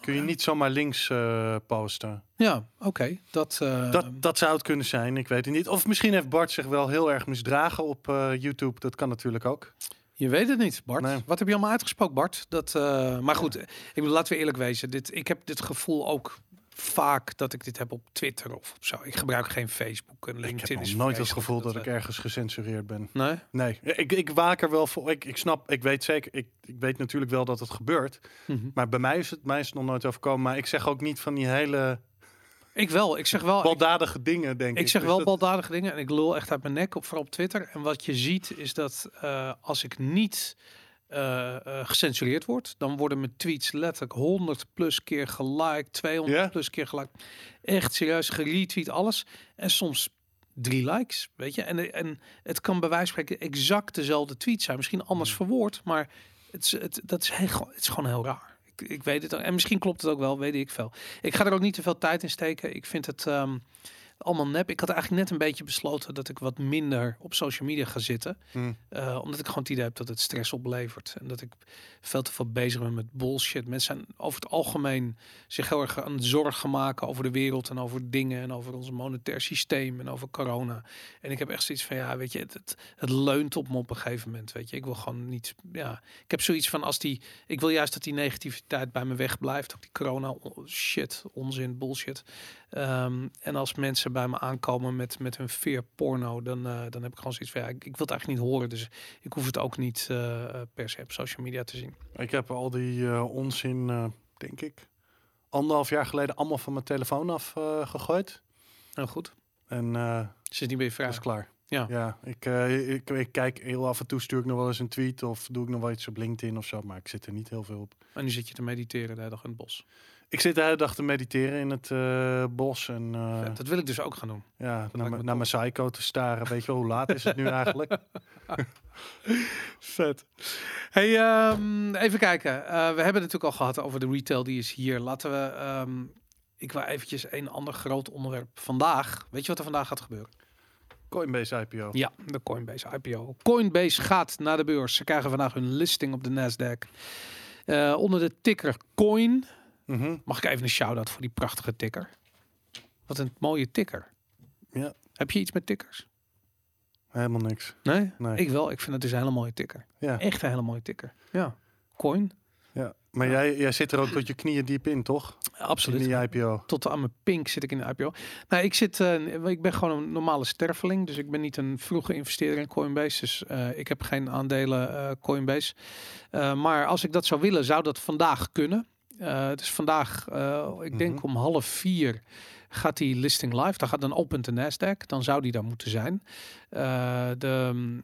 Kun je niet zomaar links eh, posten. Ja, oké. Dat, Dat, dat zou het kunnen zijn, ik weet het niet. Of misschien heeft Bart zich wel heel erg misdragen op YouTube. Dat kan natuurlijk ook. Je weet het niet, Bart. Nee. Wat heb je allemaal uitgesproken, Bart? Dat, maar goed, ik bedoel, laten we eerlijk wezen. Dit, ik heb dit gevoel ook vaak dat ik dit heb op Twitter of op zo. Ik gebruik geen Facebook en Ik LinkedIn. heb is nog nooit het gevoel dat ik ergens gecensureerd ben. Nee? Nee, ik, ik waak er wel voor. Ik, ik snap, ik weet zeker, ik, ik weet natuurlijk wel dat het gebeurt. Mhm. Maar bij mij is het, mij is het nog nooit overkomen. Maar ik zeg ook niet van die hele Ik wel. Ik zeg wel. Ik, baldadige dingen, denk ik. ik zeg Dus wel dat- baldadige dingen en ik lul echt uit mijn nek op vooral op Twitter. En wat je ziet is dat eh, als ik niet eh, gecensureerd word, dan worden mijn tweets letterlijk 100 plus keer geliked, 200 Ja? plus keer geliked. Echt serieus geretweet alles en soms drie likes, weet je. En, en het kan bij wijze van spreken exact dezelfde tweet zijn, misschien anders verwoord, maar het, is- het, dat is, heel, het is gewoon heel raar. Ik, ik weet het ook. En misschien klopt het ook wel, weet ik veel. Ik ga er ook niet te veel tijd in steken. Ik vind het ehm, allemaal nep. Ik had eigenlijk net een beetje besloten dat ik wat minder op social media ga zitten. Hmm. Eh, omdat ik gewoon het idee heb dat het stress oplevert. En dat ik veel te veel bezig ben met bullshit. Mensen zijn over het algemeen zich heel erg aan zorgen maken over de wereld en over dingen en over ons monetair systeem en over corona. En ik heb echt zoiets van ja, weet je, het, het, het leunt op me op een gegeven moment. Weet je, ik wil gewoon niet. Ja, ik heb zoiets van als die. Ik wil juist dat die negativiteit bij me wegblijft. Ook die corona o- shit, onzin, bullshit. Ehm, en als mensen bij me aankomen met, met hun veer porno, dan, eh, dan heb ik gewoon zoiets van ja, ik, ik wil het eigenlijk niet horen. Dus ik hoef het ook niet eh, eh, per se op social media te zien. Ik heb al die onzin, denk ik, anderhalf jaar geleden allemaal van mijn telefoon af gegooid. Nou goed, En is niet meer dat is klaar. Ja. ja ik, ik, ik kijk heel af en toe stuur ik nog wel eens een tweet of doe ik nog wel iets op LinkedIn of zo, maar ik zit er niet heel veel op. En nu zit je te mediteren de hele dag in het bos. Ik zit de hele dag te mediteren in het eh, bos en eh, dat wil ik dus ook gaan doen. ja, naar, mijn- naar mijn tof. psycho te staren. Weet je hoe laat is het nu eigenlijk? Vet. Hey, ehm, even kijken. Eh, we hebben het natuurlijk al gehad over de retail die is hier. Laten we. ehm, ik wil eventjes een ander groot onderwerp vandaag. Weet je wat er vandaag gaat gebeuren? Coinbase IPO. Ja, de Coinbase IPO. Coinbase gaat naar de beurs. Ze krijgen vandaag hun listing op de Nasdaq. Onder de ticker Coin. Mhm. Mag ik even een shout-out voor die prachtige ticker? Wat een mooie ticker. Ja. Heb je iets met tickers? Helemaal niks. Nee? Nee. Ik wel. Ik vind het dus een hele mooie ticker. Ja. Echt een hele mooie ticker. Ja. Coin. ja. Maar Jij, jij zit er ook tot je knieën diep in, toch? Absoluut. In die IPO. tot aan mijn pink zit ik in de IPO. Nou, ik zit, eh, ik ben gewoon een normale sterveling, dus ik ben niet een vroege investeerder in Coinbase. Dus eh, ik heb geen aandelen eh, Coinbase. Maar als ik dat zou willen, zou dat vandaag kunnen. Eh dus vandaag, eh, ik denk Mhm. om half vier gaat die listing live. Dan gaat dan opent de Nasdaq. Dan zou die daar moeten zijn. Eh, de,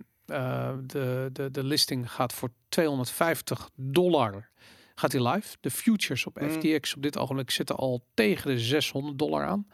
de, de, de listing gaat voor 250 dollar. Gaat die live? De futures op Mm. FTX op dit ogenblik zitten al tegen de 600 dollar aan.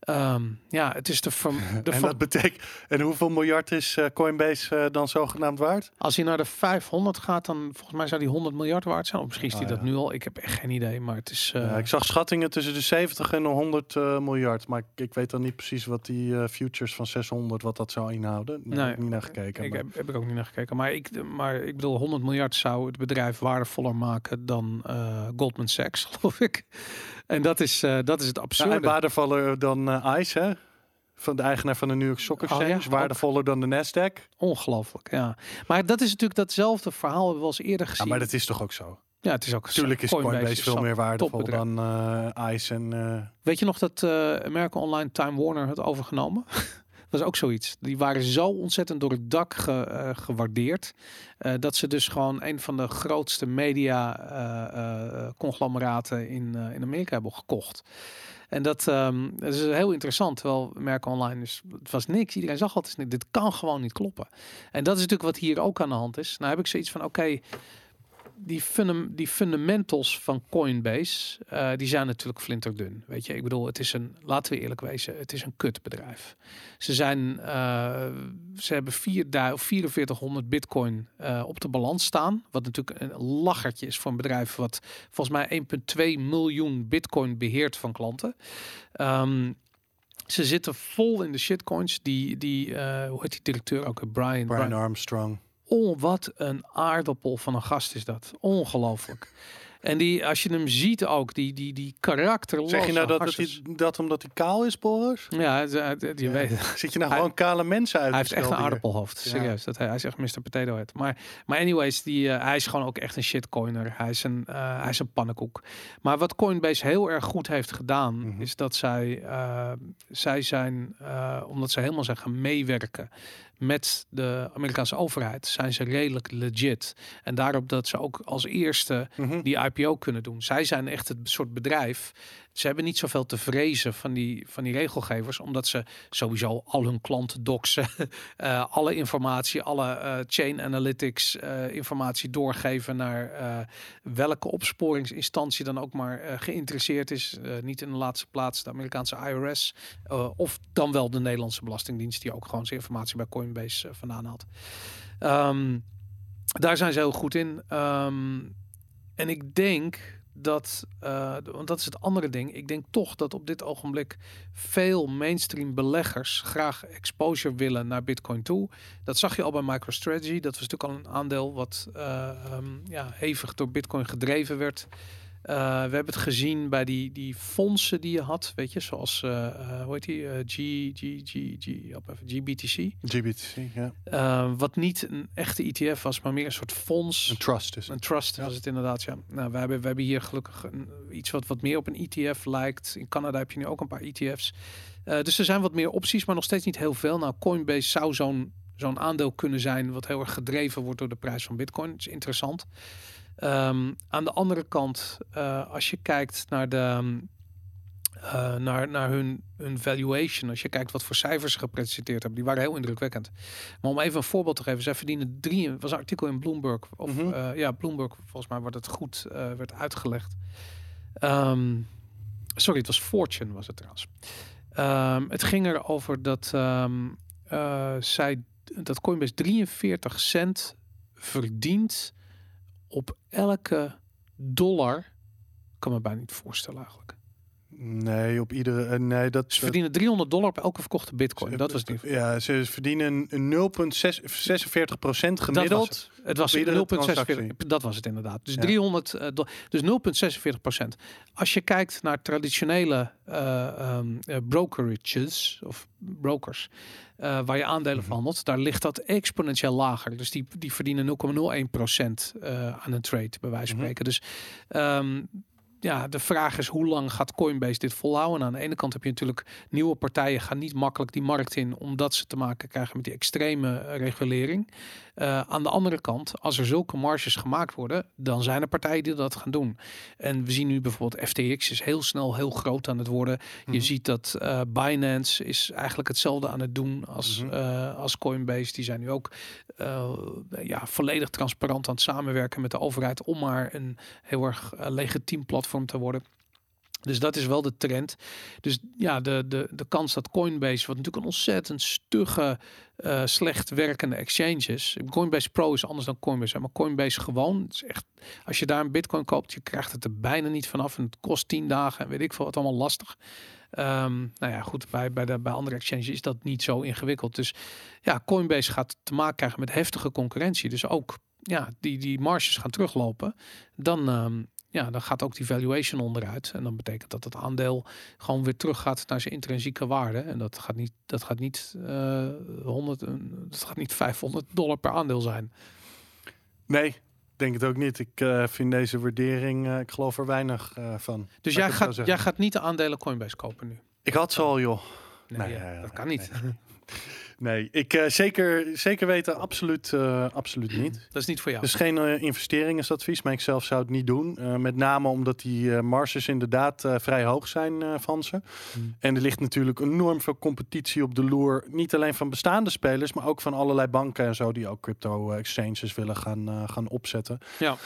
Ehm, ja, het is de, En dat betekent. En hoeveel miljard is eh, Coinbase eh, dan zogenaamd waard? als hij naar de 500 gaat, dan volgens mij zou die 100 miljard waard zijn. Of misschien is die Ah, dat nu al. Ik heb echt geen idee, maar het is. eh, Ja, ik zag schattingen tussen de 70 en de 100 eh, miljard. Maar ik, ik weet dan niet precies wat die futures van 600, wat dat zou inhouden. Daar heb ik niet naar gekeken. Ik maar- heb, heb ik ook niet naar gekeken. Maar ik, maar ik bedoel, 100 miljard zou het bedrijf waardevoller maken dan Goldman Sachs, geloof ik. En dat is, eh, dat is het Ja, absurde. en waardevoller dan eh, ICE, hè? Van de eigenaar van de New York Stock Oh, ja, Exchange. ook. waardevoller dan de Nasdaq. Ongelooflijk, ja. Maar dat is natuurlijk datzelfde verhaal hebben we al eens eerder Ja, gezien. maar dat is toch ook zo? ja, het is ook Natuurlijk is Coinbase, veel meer waardevol dan eh ICE en... Weet je nog dat eh American Online Time Warner had overgenomen? Was ook zoiets. Die waren zo ontzettend door het dak eh, gewaardeerd. eh, dat ze dus gewoon een van de grootste media eh, conglomeraten in, in Amerika hebben gekocht. En dat, ehm, is heel interessant. Terwijl American Online het was niks. Iedereen zag altijd. Dit kan gewoon niet kloppen. En dat is natuurlijk wat hier ook aan de hand is. Nou heb ik zoiets van, oké, die, fundam- die fundamentals van Coinbase, eh, die zijn natuurlijk flinterdun. Weet je, ik bedoel, het is een, laten we eerlijk wezen, het is een kutbedrijf. Ze zijn, eh, ze hebben 4000 of 4400 bitcoin eh, op de balans staan. Wat natuurlijk een lachertje is voor een bedrijf wat volgens mij 1,2 miljoen bitcoin beheert van klanten. Ehm, ze zitten vol in de shitcoins. Die, die hoe heet die directeur ook? Brian. Brian Armstrong. Oh, wat een aardappel van een gast is dat. Ongelooflijk. En die, als je hem ziet ook, die, die, die karakter. Zeg je nou dat, dat, dat omdat hij kaal is, Boris? Ja, je weet. Zit je nou Hij- gewoon kale mensen uit Hij heeft echt een aardappelhoofd. Ja. Serieus. Dat hij, hij is echt Mr. Potato Head. Maar, maar anyways, die, eh, hij is gewoon ook echt een shitcoiner. Hij is een, eh, hij is een pannenkoek. Maar wat Coinbase heel erg goed heeft gedaan, Mhm. is dat zij, eh, zij zijn, omdat ze helemaal zijn gaan meewerken met de Amerikaanse overheid, zijn ze redelijk legit. En daarop dat ze ook als eerste Mhm. die IPO kunnen doen. Zij zijn echt het soort bedrijf. Ze hebben niet zoveel te vrezen van die, van die regelgevers, omdat ze sowieso al hun klanten doxen, eh, alle informatie, alle eh, chain analytics eh, informatie doorgeven naar welke opsporingsinstantie dan ook maar geïnteresseerd is. Niet in de laatste plaats de Amerikaanse IRS of dan wel de Nederlandse Belastingdienst, die ook gewoon zijn informatie bij Coinbase vandaan had. Ehm, daar zijn ze heel goed in. Ehm, en ik denk dat, eh, want dat is het andere ding. Ik denk toch dat op dit ogenblik veel mainstream beleggers graag exposure willen naar Bitcoin toe. Dat zag je al bij MicroStrategy. Dat was natuurlijk al een aandeel wat eh, ehm, ja, hevig door Bitcoin gedreven werd. Eh, we hebben het gezien bij die, die fondsen die je had, weet je, zoals, eh, hoe heet die, G, G, G, G, op even, GBTC. GBTC, ja. Wat niet een echte ETF was, maar meer een soort fonds. Een trust is Een het. trust Ja. was het inderdaad, ja. Nou, we hebben, we hebben hier gelukkig een, iets wat, wat meer op een ETF lijkt. In Canada heb je nu ook een paar ETF's. Dus er zijn wat meer opties, maar nog steeds niet heel veel. Nou, Coinbase zou zo'n zo'n aandeel kunnen zijn wat heel erg gedreven wordt door de prijs van Bitcoin. Dat is interessant. Ehm, aan de andere kant, eh, als je kijkt naar de... ehm, eh, naar, naar hun, hun valuation. Als je kijkt wat voor cijfers ze gepresenteerd hebben, die waren heel indrukwekkend. Maar om even een voorbeeld te geven, zij verdienen drie. was een artikel in Bloomberg of eh, ja, Bloomberg. Volgens mij wordt het goed werd uitgelegd. Ehm, sorry, het was Fortune was het trouwens. Het ging erover dat zij dat Coinbase 43 cent verdient op elke dollar. Kan me bijna niet voorstellen eigenlijk. Nee, op iedere... eh, nee, dat... Ze verdienen 300 dollar op elke verkochte bitcoin. Dat was niet. Ja, ze verdienen een 0,46 procent Dat gemiddeld. was het. Was op iedere 0,46. Dat was het inderdaad. Dus Ja. 300, eh, dus 0,46 procent. Als je kijkt naar traditionele eh, ehm, eh, brokerages of brokers, waar je aandelen Mhm. verhandelt, daar ligt dat exponentieel lager. Dus die, die verdienen 0,01 procent eh, aan een trade, bij wijze van Mhm. spreken. Dus ehm, ja, de vraag is hoe lang gaat Coinbase dit volhouden? En aan de ene kant heb je natuurlijk nieuwe partijen gaan niet makkelijk die markt in, omdat ze te maken krijgen met die extreme eh, regulering. Eh, aan de andere kant, als er zulke marges gemaakt worden, dan zijn er partijen die dat gaan doen. En we zien nu bijvoorbeeld FTX is heel snel heel groot aan het worden. Je Mhm. ziet dat eh, Binance is eigenlijk hetzelfde aan het doen als, Mhm. als Coinbase. Die zijn nu ook ja, volledig transparant aan het samenwerken met de overheid om maar een heel erg legitiem platform te worden. Dus dat is wel de trend. Dus ja, de, de, de kans dat Coinbase, wat natuurlijk een ontzettend stugge, eh, slecht werkende exchange is. Coinbase Pro is anders dan Coinbase, maar Coinbase gewoon. Het is echt, als je daar een bitcoin koopt, je krijgt het er bijna niet vanaf. En het kost 10 dagen en weet ik veel wat allemaal lastig. Ehm, nou ja, goed, bij, bij, de, bij andere exchanges is dat niet zo ingewikkeld. Dus ja, Coinbase gaat te maken krijgen met heftige concurrentie. Dus ook ja, die, die marges gaan teruglopen. Dan, ehm, ja, dan gaat ook die valuation onderuit. En dan betekent dat het aandeel gewoon weer terug gaat naar zijn intrinsieke waarde. En dat gaat niet, dat gaat niet, eh 100, en- dat gaat niet 500 dollar per aandeel zijn. Nee, denk het ook niet. Ik eh, vind deze waardering, eh, ik geloof er weinig eh, van. Dus jij gaat, jij gaat niet de aandelen Coinbase kopen nu? Ik had ze al, joh. Nee, Nee, ja, dat kan niet. Nee, ik eh, zeker, zeker weten, absoluut, eh, absoluut niet. Dat is niet voor jou. Dus geen eh, investeringsadvies, maar ik zelf zou het niet doen. Met name omdat die marges inderdaad vrij hoog zijn van ze. Hmm. En er ligt natuurlijk enorm veel competitie op de loer. Niet alleen van bestaande spelers, maar ook van allerlei banken en zo die ook crypto exchanges willen gaan, gaan opzetten. Ja.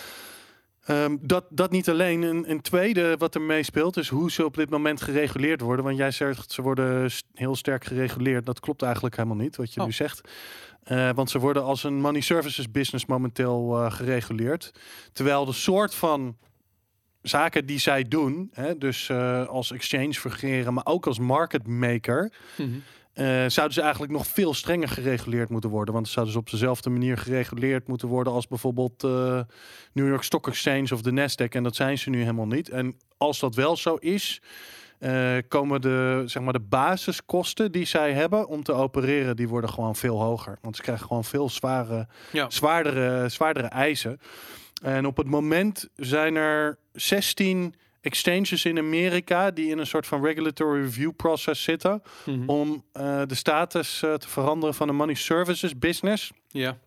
Ehm, dat, dat niet alleen. Een, een tweede wat er meespeelt is hoe ze op dit moment gereguleerd worden. Want jij zegt ze worden heel sterk gereguleerd. Dat klopt eigenlijk helemaal niet wat je Oh. nu zegt. Eh, want ze worden als een money services business momenteel eh, gereguleerd. Terwijl de soort van zaken die zij doen, hè, dus eh, als exchange fungeren, maar ook als market maker, Mhm. Eh, zouden ze eigenlijk nog veel strenger gereguleerd moeten worden. Want ze zouden ze op dezelfde manier gereguleerd moeten worden als bijvoorbeeld eh, New York Stock Exchange of de Nasdaq. En dat zijn ze nu helemaal niet. En als dat wel zo is, eh, komen de, zeg maar de basiskosten die zij hebben om te opereren, die worden gewoon veel hoger. Want ze krijgen gewoon veel zware, Ja. zwaardere, zwaardere eisen. En op het moment zijn er 16 exchanges in Amerika die in een soort van regulatory review process zitten Mhm. om eh, de status eh, te veranderen van de money services business. Ja.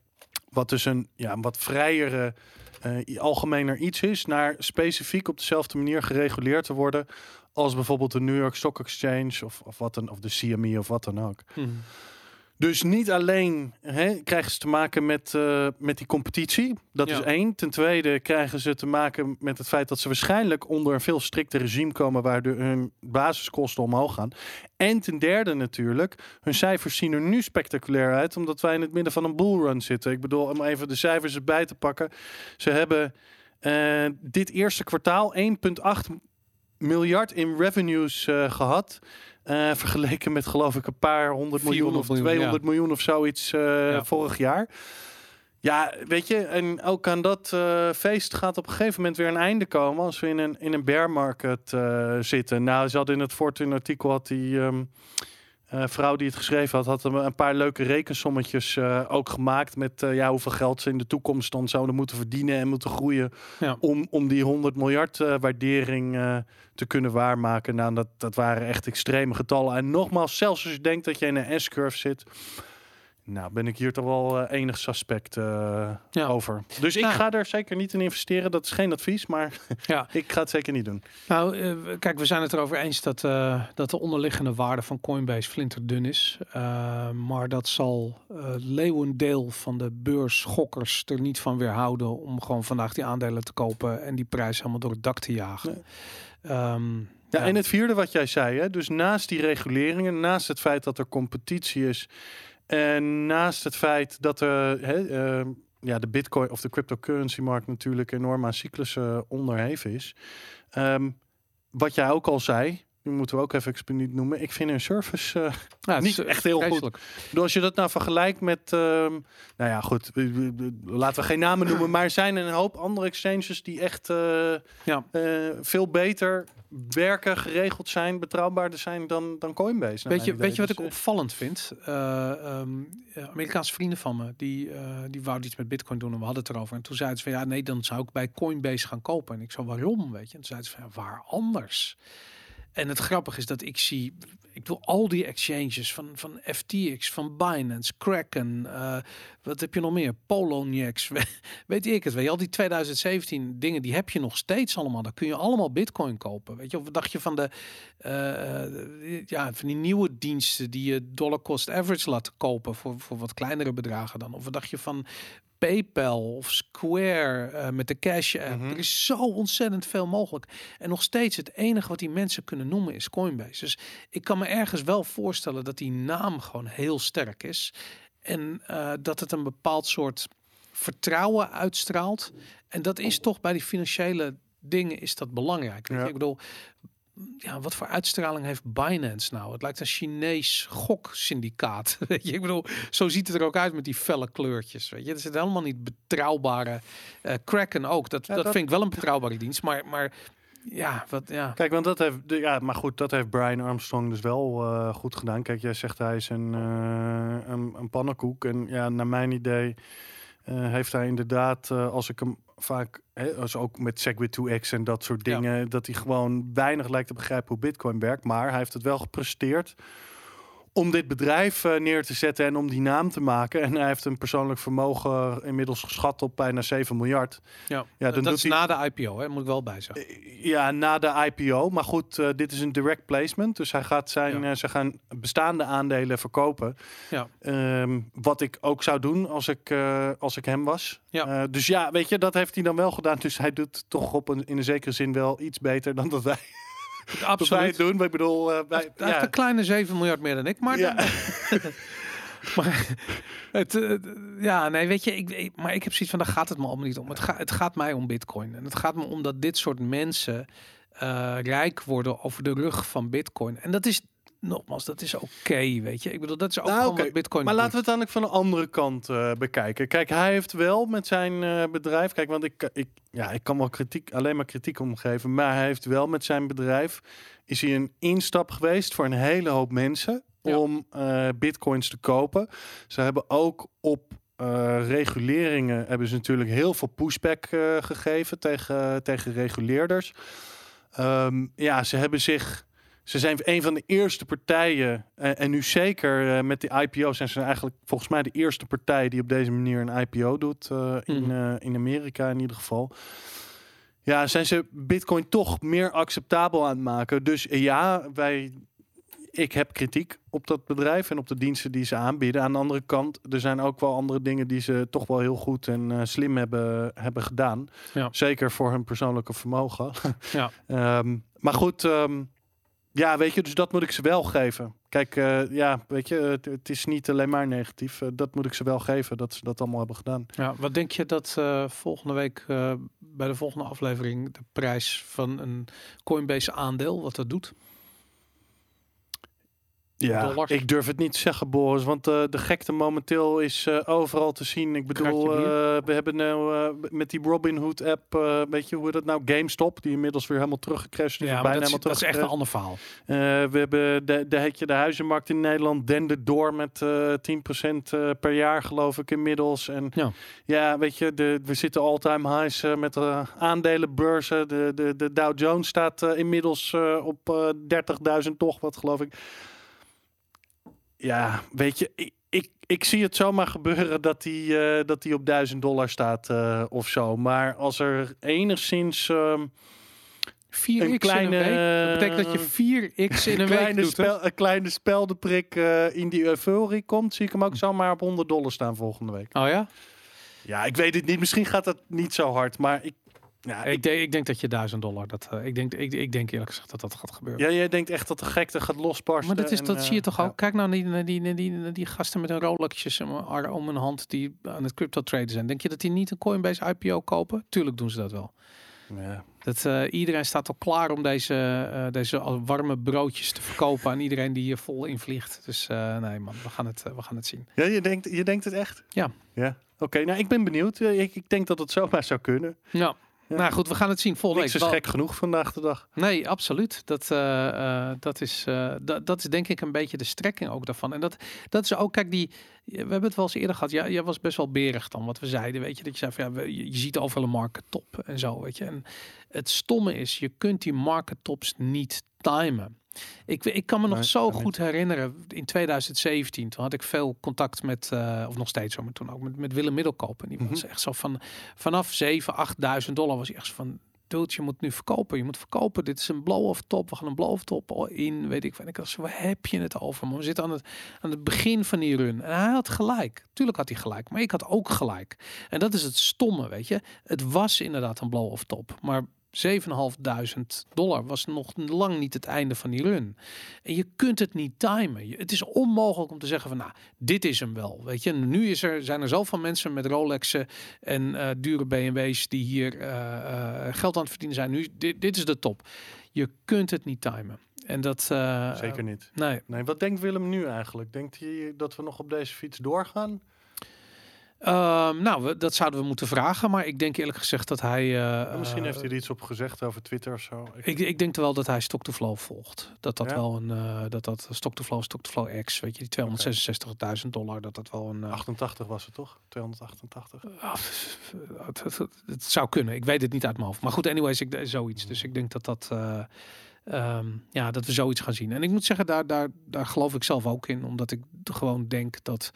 Wat dus een ja, wat vrijere, eh, algemener iets is, naar specifiek op dezelfde manier gereguleerd te worden als bijvoorbeeld de New York Stock Exchange of, of, wat dan, of de CME of wat dan ook. Mhm. Dus niet alleen hè, krijgen ze te maken met, eh, met die competitie. Dat Ja. is één. Ten tweede krijgen ze te maken met het feit dat ze waarschijnlijk onder een veel strikter regime komen, waardoor hun basiskosten omhoog gaan. En ten derde natuurlijk, hun cijfers zien er nu spectaculair uit, omdat wij in het midden van een bullrun zitten. Ik bedoel, om even de cijfers erbij te pakken. Ze hebben eh, dit eerste kwartaal 1,8 miljard in revenues eh, gehad. Eh, vergeleken met geloof ik een paar honderd miljoen 400 of miljoen, 200 miljoen of zoiets eh, Ja. vorig jaar. Ja, weet je, en ook aan dat eh, feest gaat op een gegeven moment weer een einde komen als we in een, in een bear market zitten. Nou, ze hadden in het Fortune artikel had die eh, vrouw die het geschreven had, had een- een paar leuke rekensommetjes eh, ook gemaakt met eh, ja, hoeveel geld ze in de toekomst dan zouden moeten verdienen en moeten groeien Ja. om, om die 100 miljard waardering te kunnen waarmaken. Nou, dat, dat waren echt extreme getallen. En nogmaals, zelfs als je denkt dat je in een S-curve zit, nou ben ik hier toch wel eh, enig suspect eh, Ja. over. Dus ik ga er zeker niet in investeren. Dat is geen advies, maar Ja. ik ga het zeker niet doen. Nou, eh, kijk, we zijn het erover eens dat, dat de onderliggende waarde van Coinbase flinterdun is. Maar dat zal leeuwendeel van de beursgokkers er niet van weerhouden om gewoon vandaag die aandelen te kopen en die prijs helemaal door het dak te jagen. Nee. Ehm, Ja, Ja. en het vierde wat jij zei, hè? dus naast die reguleringen, naast het feit dat er competitie is en naast het feit dat er hè, eh, ja, de bitcoin of de cryptocurrency markt natuurlijk enorm aan cyclussen onderheven is. Ehm, wat jij ook al zei, die moeten we ook even expliciet noemen. Ik vind hun service eh, ja, niet is, eh, echt heel goed. Dus als je dat nou vergelijkt met, ehm, nou ja, goed, laten we geen namen noemen, maar er zijn een hoop andere exchanges die echt eh, Ja. veel beter werken, geregeld zijn, betrouwbaarder zijn dan, dan Coinbase. Weet je, mijn weet je wat ik opvallend vind? Eh, Amerikaanse vrienden van me, die, die wouden iets met bitcoin doen en we hadden het erover. En toen zeiden ze van ja, nee, dan zou ik bij Coinbase gaan kopen. En ik zo, waarom? Weet je? En toen zeiden ze van ja, waar anders? En het grappige is dat ik zie, ik wil al die exchanges van, van FTX, van Binance, Kraken, eh, wat heb je nog meer? Poloniex, weet ik het. Weet je, al die 2017 dingen, die heb je nog steeds allemaal. Daar kun je allemaal bitcoin kopen. Weet je, of dacht je van de, eh, ja, van die nieuwe diensten die je dollar cost average laat kopen voor, voor wat kleinere bedragen dan? Of dacht je van PayPal of Square eh, met de Cash app? Mhm. Er is zo ontzettend veel mogelijk. En nog steeds het enige wat die mensen kunnen noemen is Coinbase. Dus ik kan me ergens wel voorstellen dat die naam gewoon heel sterk is. En eh, dat het een bepaald soort vertrouwen uitstraalt. En dat is toch bij die financiële dingen is dat belangrijk. Ja. Ik bedoel, ja, wat voor uitstraling heeft Binance nou? Het lijkt een Chinees goksyndicaat. Weet je, ik bedoel, zo ziet het er ook uit met die felle kleurtjes. Weet je, het is helemaal niet betrouwbare. eh Kraken ook. Dat, Ja, dat, dat- vind ik wel een betrouwbare dienst. Maar, maar ja, wat ja. Kijk, want dat heeft, ja, maar goed, dat heeft Brian Armstrong dus wel eh, goed gedaan. Kijk, jij zegt hij is een, eh, een, een pannenkoek. En ja, naar mijn idee eh, heeft hij inderdaad, eh, als ik hem vaak, hè, als ook met Segwit 2x en dat soort Ja. dingen, dat hij gewoon weinig lijkt te begrijpen hoe Bitcoin werkt. Maar hij heeft het wel gepresteerd om dit bedrijf eh, neer te zetten en om die naam te maken. En hij heeft een persoonlijk vermogen inmiddels geschat op bijna 7 miljard. ja. Ja, dat dan doet is hij- na de IPO, hè, moet ik wel bij zeggen. Ja, na de IPO. Maar goed, eh, dit is een direct placement. Dus hij gaat zijn, Ja. eh, ze gaan bestaande aandelen verkopen. Ja. Ehm, wat ik ook zou doen als ik, eh, als ik hem was. Ja. Eh, dus ja, weet je, dat heeft hij dan wel gedaan. Dus hij doet toch op een, in een zekere zin wel iets beter dan dat wij, dat wij Absoluut. het doen. Maar ik bedoel, eh, ja, een kleine 7 miljard meer dan ik. Maar, Ja. maar het, eh, ja, nee, weet je, ik, maar ik heb zoiets van, daar gaat het me allemaal niet om. Het, gaat het gaat mij om bitcoin. En het gaat me om dat dit soort mensen eh, rijk worden over de rug van bitcoin. En dat is nogmaals, dat is oké, weet je. Ik bedoel, dat is ook Nou, wat Bitcoin Maar doet. laten we het dan ook van de andere kant eh, bekijken. Kijk, hij heeft wel met zijn eh, bedrijf. Kijk, want ik, ik, ja, ik kan wel kritiek, alleen maar kritiek omgeven. Maar hij heeft wel met zijn bedrijf. Is hij een instap geweest voor een hele hoop mensen. Ja. Om eh, bitcoins te kopen. Ze hebben ook op reguleringen. Hebben ze natuurlijk heel veel pushback gegeven tegen, tegen reguleerders. Ehm, ja, ze hebben zich. Ze zijn een van de eerste partijen, eh, en nu zeker eh, met de IPO zijn ze eigenlijk volgens mij de eerste partij die op deze manier een IPO doet eh, in, Mhm. in Amerika in ieder geval. Ja, zijn ze Bitcoin toch meer acceptabel aan het maken. Dus ja, wij, ik heb kritiek op dat bedrijf en op de diensten die ze aanbieden. Aan de andere kant, er zijn ook wel andere dingen die ze toch wel heel goed en slim hebben, hebben gedaan. Ja. Zeker voor hun persoonlijke vermogen. Ja. Ehm, maar goed, ehm, ja, weet je, dus dat moet ik ze wel geven. Kijk, eh, ja, weet je, het, is niet alleen maar negatief. Eh, dat moet ik ze wel geven, dat ze dat allemaal hebben gedaan. Ja, wat denk je dat eh, volgende week bij de volgende aflevering de prijs van een Coinbase aandeel, wat dat doet? Ja, ik durf het niet te zeggen, Boris, want eh, de gekte momenteel is eh, overal te zien. Ik bedoel, eh, we hebben nou eh, met die Robinhood app, eh, weet je hoe dat nou, GameStop, die inmiddels weer helemaal teruggecrashed is. Ja, bijna dat, is, dat is echt een ander verhaal. We hebben de, de, heet je, de huizenmarkt in Nederland dende door met eh 10% eh, per jaar, geloof ik, inmiddels. En Ja. ja, weet je, de, we zitten all-time highs met uh, aandelenbeurzen. De, de, de Dow Jones staat inmiddels op eh 30.000 toch, wat geloof ik. Ja, weet je, ik, ik, ik zie het zomaar gebeuren dat die, eh, dat die op 1000 dollar staat eh, of zo. Maar als er enigszins... ehm, 4x Een kleine, in een week. Dat betekent dat je 4x in een week kleine, doet. hè? spel, een kleine speldeprik eh, in die euforie komt, zie ik hem ook zomaar op 100 dollar staan volgende week. Oh ja? Ja, ik weet het niet. Misschien gaat dat niet zo hard, maar ik. Ja, ik, Ik, denk, ik denk dat je 1000 dollar, dat, eh, ik, denk, ik, ik denk eerlijk gezegd dat dat gaat gebeuren. ja, jij denkt echt dat de gekte gaat losbarsten. Maar dat, is, en, dat eh, zie je toch ja. ook? Kijk nou naar die, naar die, naar die, naar die gasten met hun Rolexjes om, hun- hand die aan het crypto traden zijn. Denk je dat die niet een Coinbase IPO kopen? Tuurlijk doen ze dat wel. Ja. Dat, eh, iedereen staat al klaar om deze, eh, deze al warme broodjes te verkopen aan iedereen die hier vol in vliegt. Dus eh, nee man, we gaan het, eh, we gaan het zien. Ja, je denkt, je denkt het echt? Ja. Ja. Oké, nou ik ben benieuwd. Eh, Ik, ik denk dat het zomaar zou kunnen. Ja. Ja. Nou goed, we gaan het zien volgende Niks week. is Wel- gek genoeg vandaag de dag. Nee, absoluut. Dat, eh, eh, dat, is, eh, dat, is denk ik een beetje de strekking ook daarvan. En dat, dat is ook, kijk, die, we hebben het wel eens eerder gehad. Ja, jij was best wel berig dan wat we zeiden. Weet je, dat je zei van ja, je ziet overal een market top en zo. Weet je, en het stomme is, je kunt die market tops niet timen. Ik, ik kan me nog Nee, zo goed herinneren, in 2017, toen had ik veel contact met, eh, of nog steeds zo, maar toen ook met, met Willem Middelkoop. En die Mhm. was echt zo van, vanaf 7, 8.000 dollar was hij echt zo van, dude, je moet nu verkopen. Je moet verkopen. Dit is een blow-off top. We gaan een blow-off top in, weet ik. En ik dacht, waar heb je het over? Maar we zitten aan het, aan het begin van die run. En hij had gelijk. Tuurlijk had hij gelijk. Maar ik had ook gelijk. En dat is het stomme, weet je. Het was inderdaad een blow-off top. Maar 7.500 dollar was nog lang niet het einde van die run. En je kunt het niet timen. Het is onmogelijk om te zeggen van, nou, dit is hem wel. Weet je, En nu is er, zijn er zoveel mensen met Rolexen en eh, dure BMW's die hier eh, eh, geld aan het verdienen zijn. Nu, dit, dit is de top. Je kunt het niet timen. En dat... Zeker niet. Nee. Nee, wat denkt Willem nu eigenlijk? Denkt hij dat we nog op deze fiets doorgaan? Ehm, nou, we, dat zouden we moeten vragen. Maar ik denk eerlijk gezegd dat hij... eh, Misschien eh, heeft hij er iets op gezegd over Twitter of zo. Ik- Ik, ik denk wel dat hij stock to flow volgt. Dat dat Ja? wel een uh, dat dat stock to flow, stock to flow X, weet je, die 266.000 dollar, dat dat wel een. Uh, 88 was het toch? 288. Uh, het, het, het, het, zou kunnen. Ik weet het niet uit mijn hoofd. Maar goed, anyways, ik, zoiets. Dus ik denk dat dat. Um, ja, dat we zoiets gaan zien. En ik moet zeggen, daar, daar, daar geloof ik zelf ook in. Omdat ik gewoon denk dat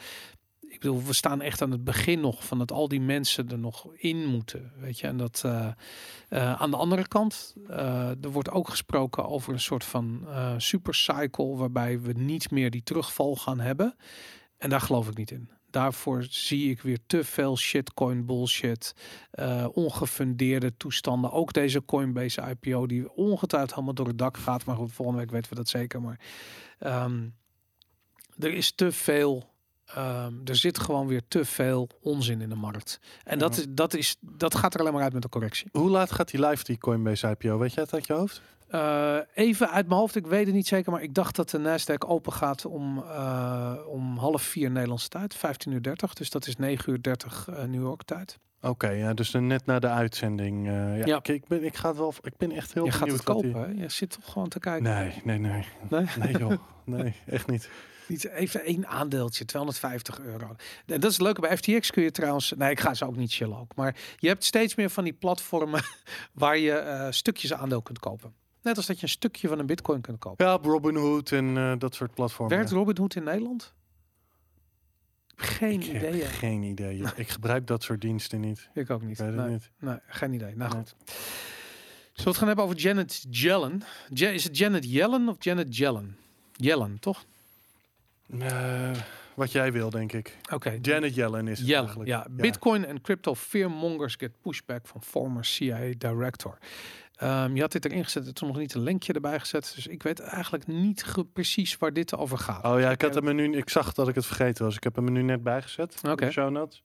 ik bedoel, we staan echt aan het begin nog van dat al die mensen er nog in moeten. Weet je, en dat uh, uh, aan de andere kant, uh, er wordt ook gesproken over een soort van supercycle waarbij we niet meer die terugval gaan hebben. En daar geloof ik niet in. Daarvoor zie ik weer te veel shitcoin bullshit, ongefundeerde toestanden. Ook deze Coinbase IPO die ongetwijfeld helemaal door het dak gaat. Maar goed, volgende week weten we dat zeker. Maar um, er is te veel Ehm, er zit gewoon weer te veel onzin in de markt. En dat, dat, is, dat gaat er alleen maar uit met de correctie. Hoe laat gaat die live, die Coinbase IPO? Weet jij het uit je hoofd? Eh, even uit mijn hoofd, ik weet het niet zeker, maar ik dacht dat de Nasdaq open gaat om, eh, om half vier Nederlandse tijd, 15 uur 30. Dus dat is 9 uur 30 eh, New York tijd. Oké, ja, dus dan net na de uitzending. ja, Ja. Ik, ik ben, ik ga het wel. Ik ben echt heel Je gaat het die- kopen? Je zit toch gewoon te kijken. Nee, nee, nee, Nee? nee, joh, nee, echt niet. Niet even één aandeeltje, 250 euro. En dat is het leuke bij FTX kun je trouwens. Nee, ik ga ze ook niet chillen ook. Maar je hebt steeds meer van die platformen waar je eh, stukjes aandeel kunt kopen. Net als dat je een stukje van een bitcoin kunt kopen. Ja, Robinhood en eh, dat soort platformen. Werkt Robinhood in Nederland? Geen ik idee. geen idee. Ik gebruik dat soort diensten niet. Ik ook Ik niet. het Nee, niet. nee, geen idee. Nou Nee. goed. Zullen we het gaan hebben over Janet Yellen? Ja, is het Janet Yellen of Janet Yellen? Yellen, toch? Eh, wat jij wil, denk ik. Oké. Janet Yellen is het Yellen, eigenlijk. ja. Bitcoin en crypto fearmongers get pushback van former CIA director. Ehm, je had dit erin gezet, toen nog niet een linkje erbij gezet. Dus ik weet eigenlijk niet precies waar dit over gaat. Oh ja, ik had hem nu. Ik zag dat ik het vergeten was. Ik heb hem er nu net bijgezet. Oké. Show notes.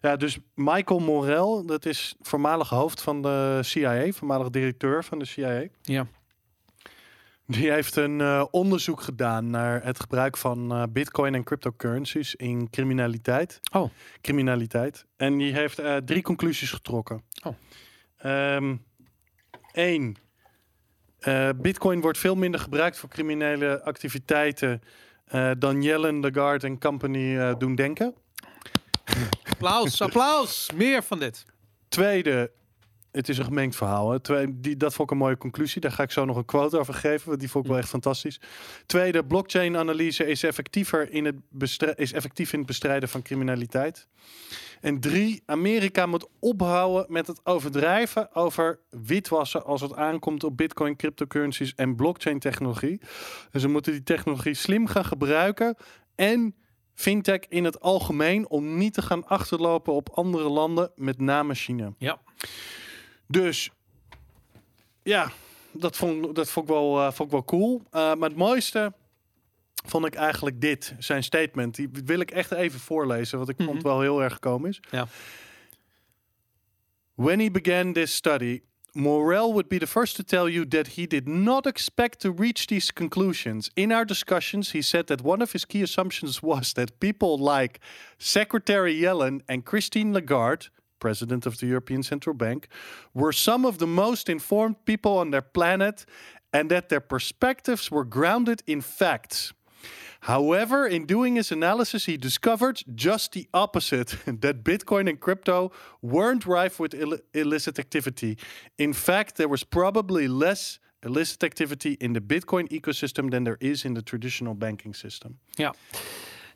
Ja, dus Michael Morel, dat is voormalig hoofd van de CIA, voormalig directeur van de CIA. Ja. Die heeft een eh, onderzoek gedaan naar het gebruik van eh, bitcoin en cryptocurrencies in criminaliteit. Oh. Criminaliteit. En die heeft eh, drie conclusies getrokken. Oh. Eén. eh, bitcoin wordt veel minder gebruikt voor criminele activiteiten dan Yellen, Lagarde en company doen denken. Applaus, applaus. Meer van dit. Tweede, het is een gemengd verhaal. Hè. Twee, die, dat vond ik een mooie conclusie. Daar ga ik zo nog een quote over geven, want die vond ik wel echt fantastisch. Tweede, blockchain-analyse is effectiever in het is effectief in het bestrijden van criminaliteit. En drie, Amerika moet ophouden met het overdrijven over witwassen als het aankomt op bitcoin, cryptocurrencies en blockchain-technologie. Dus ze moeten die technologie slim gaan gebruiken en fintech in het algemeen om niet te gaan achterlopen op andere landen, met name China. Ja. Dus ja, dat vond, dat vond, ik, wel, eh, vond ik wel cool. Uh, maar het mooiste vond ik eigenlijk dit, zijn statement. Die wil ik echt even voorlezen, want ik vond het wel heel erg komisch. Ja. When he began this study, Morel would be the first to tell you that he did not expect to reach these conclusions. In our discussions, he said that one of his key assumptions was that people like Secretary Yellen and Christine Lagarde, president of the European Central Bank, were some of the most informed people on their planet and that their perspectives were grounded in facts. However, in doing his analysis, he discovered just the opposite that Bitcoin and crypto weren't rife with Ill- illicit activity. In fact, there was probably less illicit activity in the Bitcoin ecosystem than there is in the traditional banking system. Ja.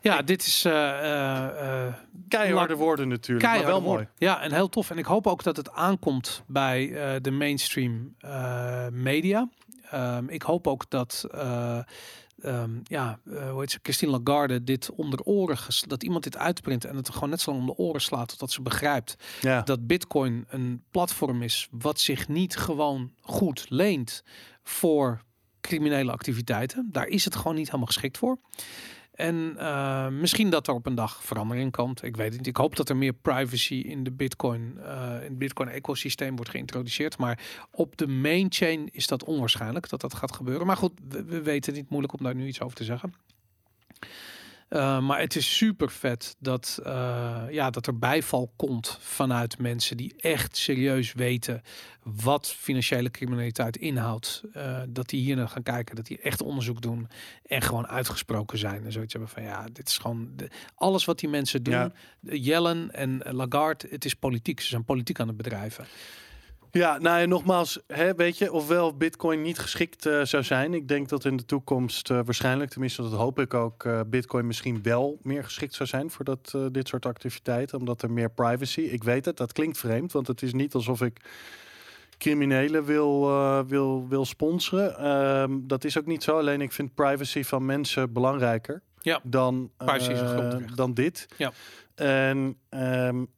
Ja, dit is uh, uh, Keiharde woorden natuurlijk, maar wel mooi. Ja, en heel tof. En ik hoop ook dat het aankomt bij uh, de mainstream media. Um, ik hoop ook dat um, ja, hoe heet ze, Christine Lagarde dit onder oren, dat iemand dit uitprint en het gewoon net zo lang om de oren slaat totdat ze begrijpt ja. dat Bitcoin een platform is wat zich niet gewoon goed leent voor criminele activiteiten. Daar is het gewoon niet helemaal geschikt voor. En uh, misschien dat er op een dag verandering komt. Ik weet het niet. Ik hoop dat er meer privacy in de Bitcoin, uh, in het Bitcoin-ecosysteem wordt geïntroduceerd. Maar op de main chain is dat onwaarschijnlijk dat dat gaat gebeuren. Maar goed, we, we weten niet moeilijk om daar nu iets over te zeggen. Uh, maar het is super vet dat, uh, ja, dat er bijval komt vanuit mensen die echt serieus weten wat financiële criminaliteit inhoudt. Uh, dat die hier naar gaan kijken, dat die echt onderzoek doen en gewoon uitgesproken zijn. En zoiets hebben van ja, dit is gewoon de, alles wat die mensen doen. Ja. Yellen en Lagarde, het is politiek. Ze zijn politiek aan het bedrijven. Ja, nou en nogmaals, hè, weet je, ofwel Bitcoin niet geschikt uh, zou zijn. Ik denk dat in de toekomst uh, waarschijnlijk, tenminste dat hoop ik ook, uh, Bitcoin misschien wel meer geschikt zou zijn voor dat, dit soort activiteiten. Omdat er meer privacy, ik weet het, dat klinkt vreemd, want het is niet alsof ik criminelen wil, wil, wil sponsoren. Um, dat is ook niet zo, alleen ik vind privacy van mensen belangrijker ja. dan, dan dit. Ja. En um,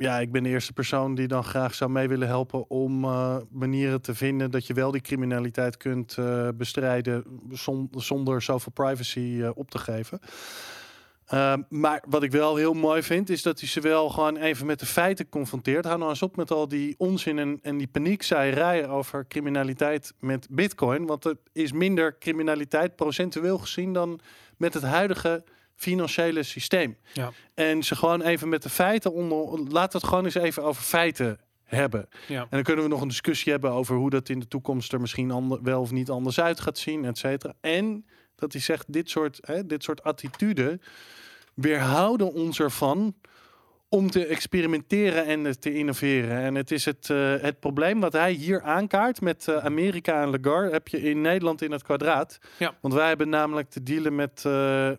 ja, ik ben de eerste persoon die dan graag zou mee willen helpen om uh, manieren te vinden dat je wel die criminaliteit kunt uh, bestrijden zon, zonder zoveel privacy uh, op te geven. Ehm, maar wat ik wel heel mooi vind, is dat hij ze wel gewoon even met de feiten confronteert. Hou nou eens op met al die onzin en, en die paniekzaaierij over criminaliteit met bitcoin. Want het is minder criminaliteit procentueel gezien dan met het huidige financiële systeem. Ja. En ze gewoon even met de feiten onder... Laat het gewoon eens even over feiten hebben. Ja. En dan kunnen we nog een discussie hebben over hoe dat in de toekomst er misschien ander, wel of niet anders uit gaat zien, et cetera. En dat hij zegt, dit soort, hè, dit soort attitude weerhouden ons ervan om te experimenteren en te innoveren. En het is het, eh, het probleem wat hij hier aankaart met eh, Amerika en Lagarde, heb je in Nederland in het kwadraat. Ja. Want wij hebben namelijk te dealen met uh,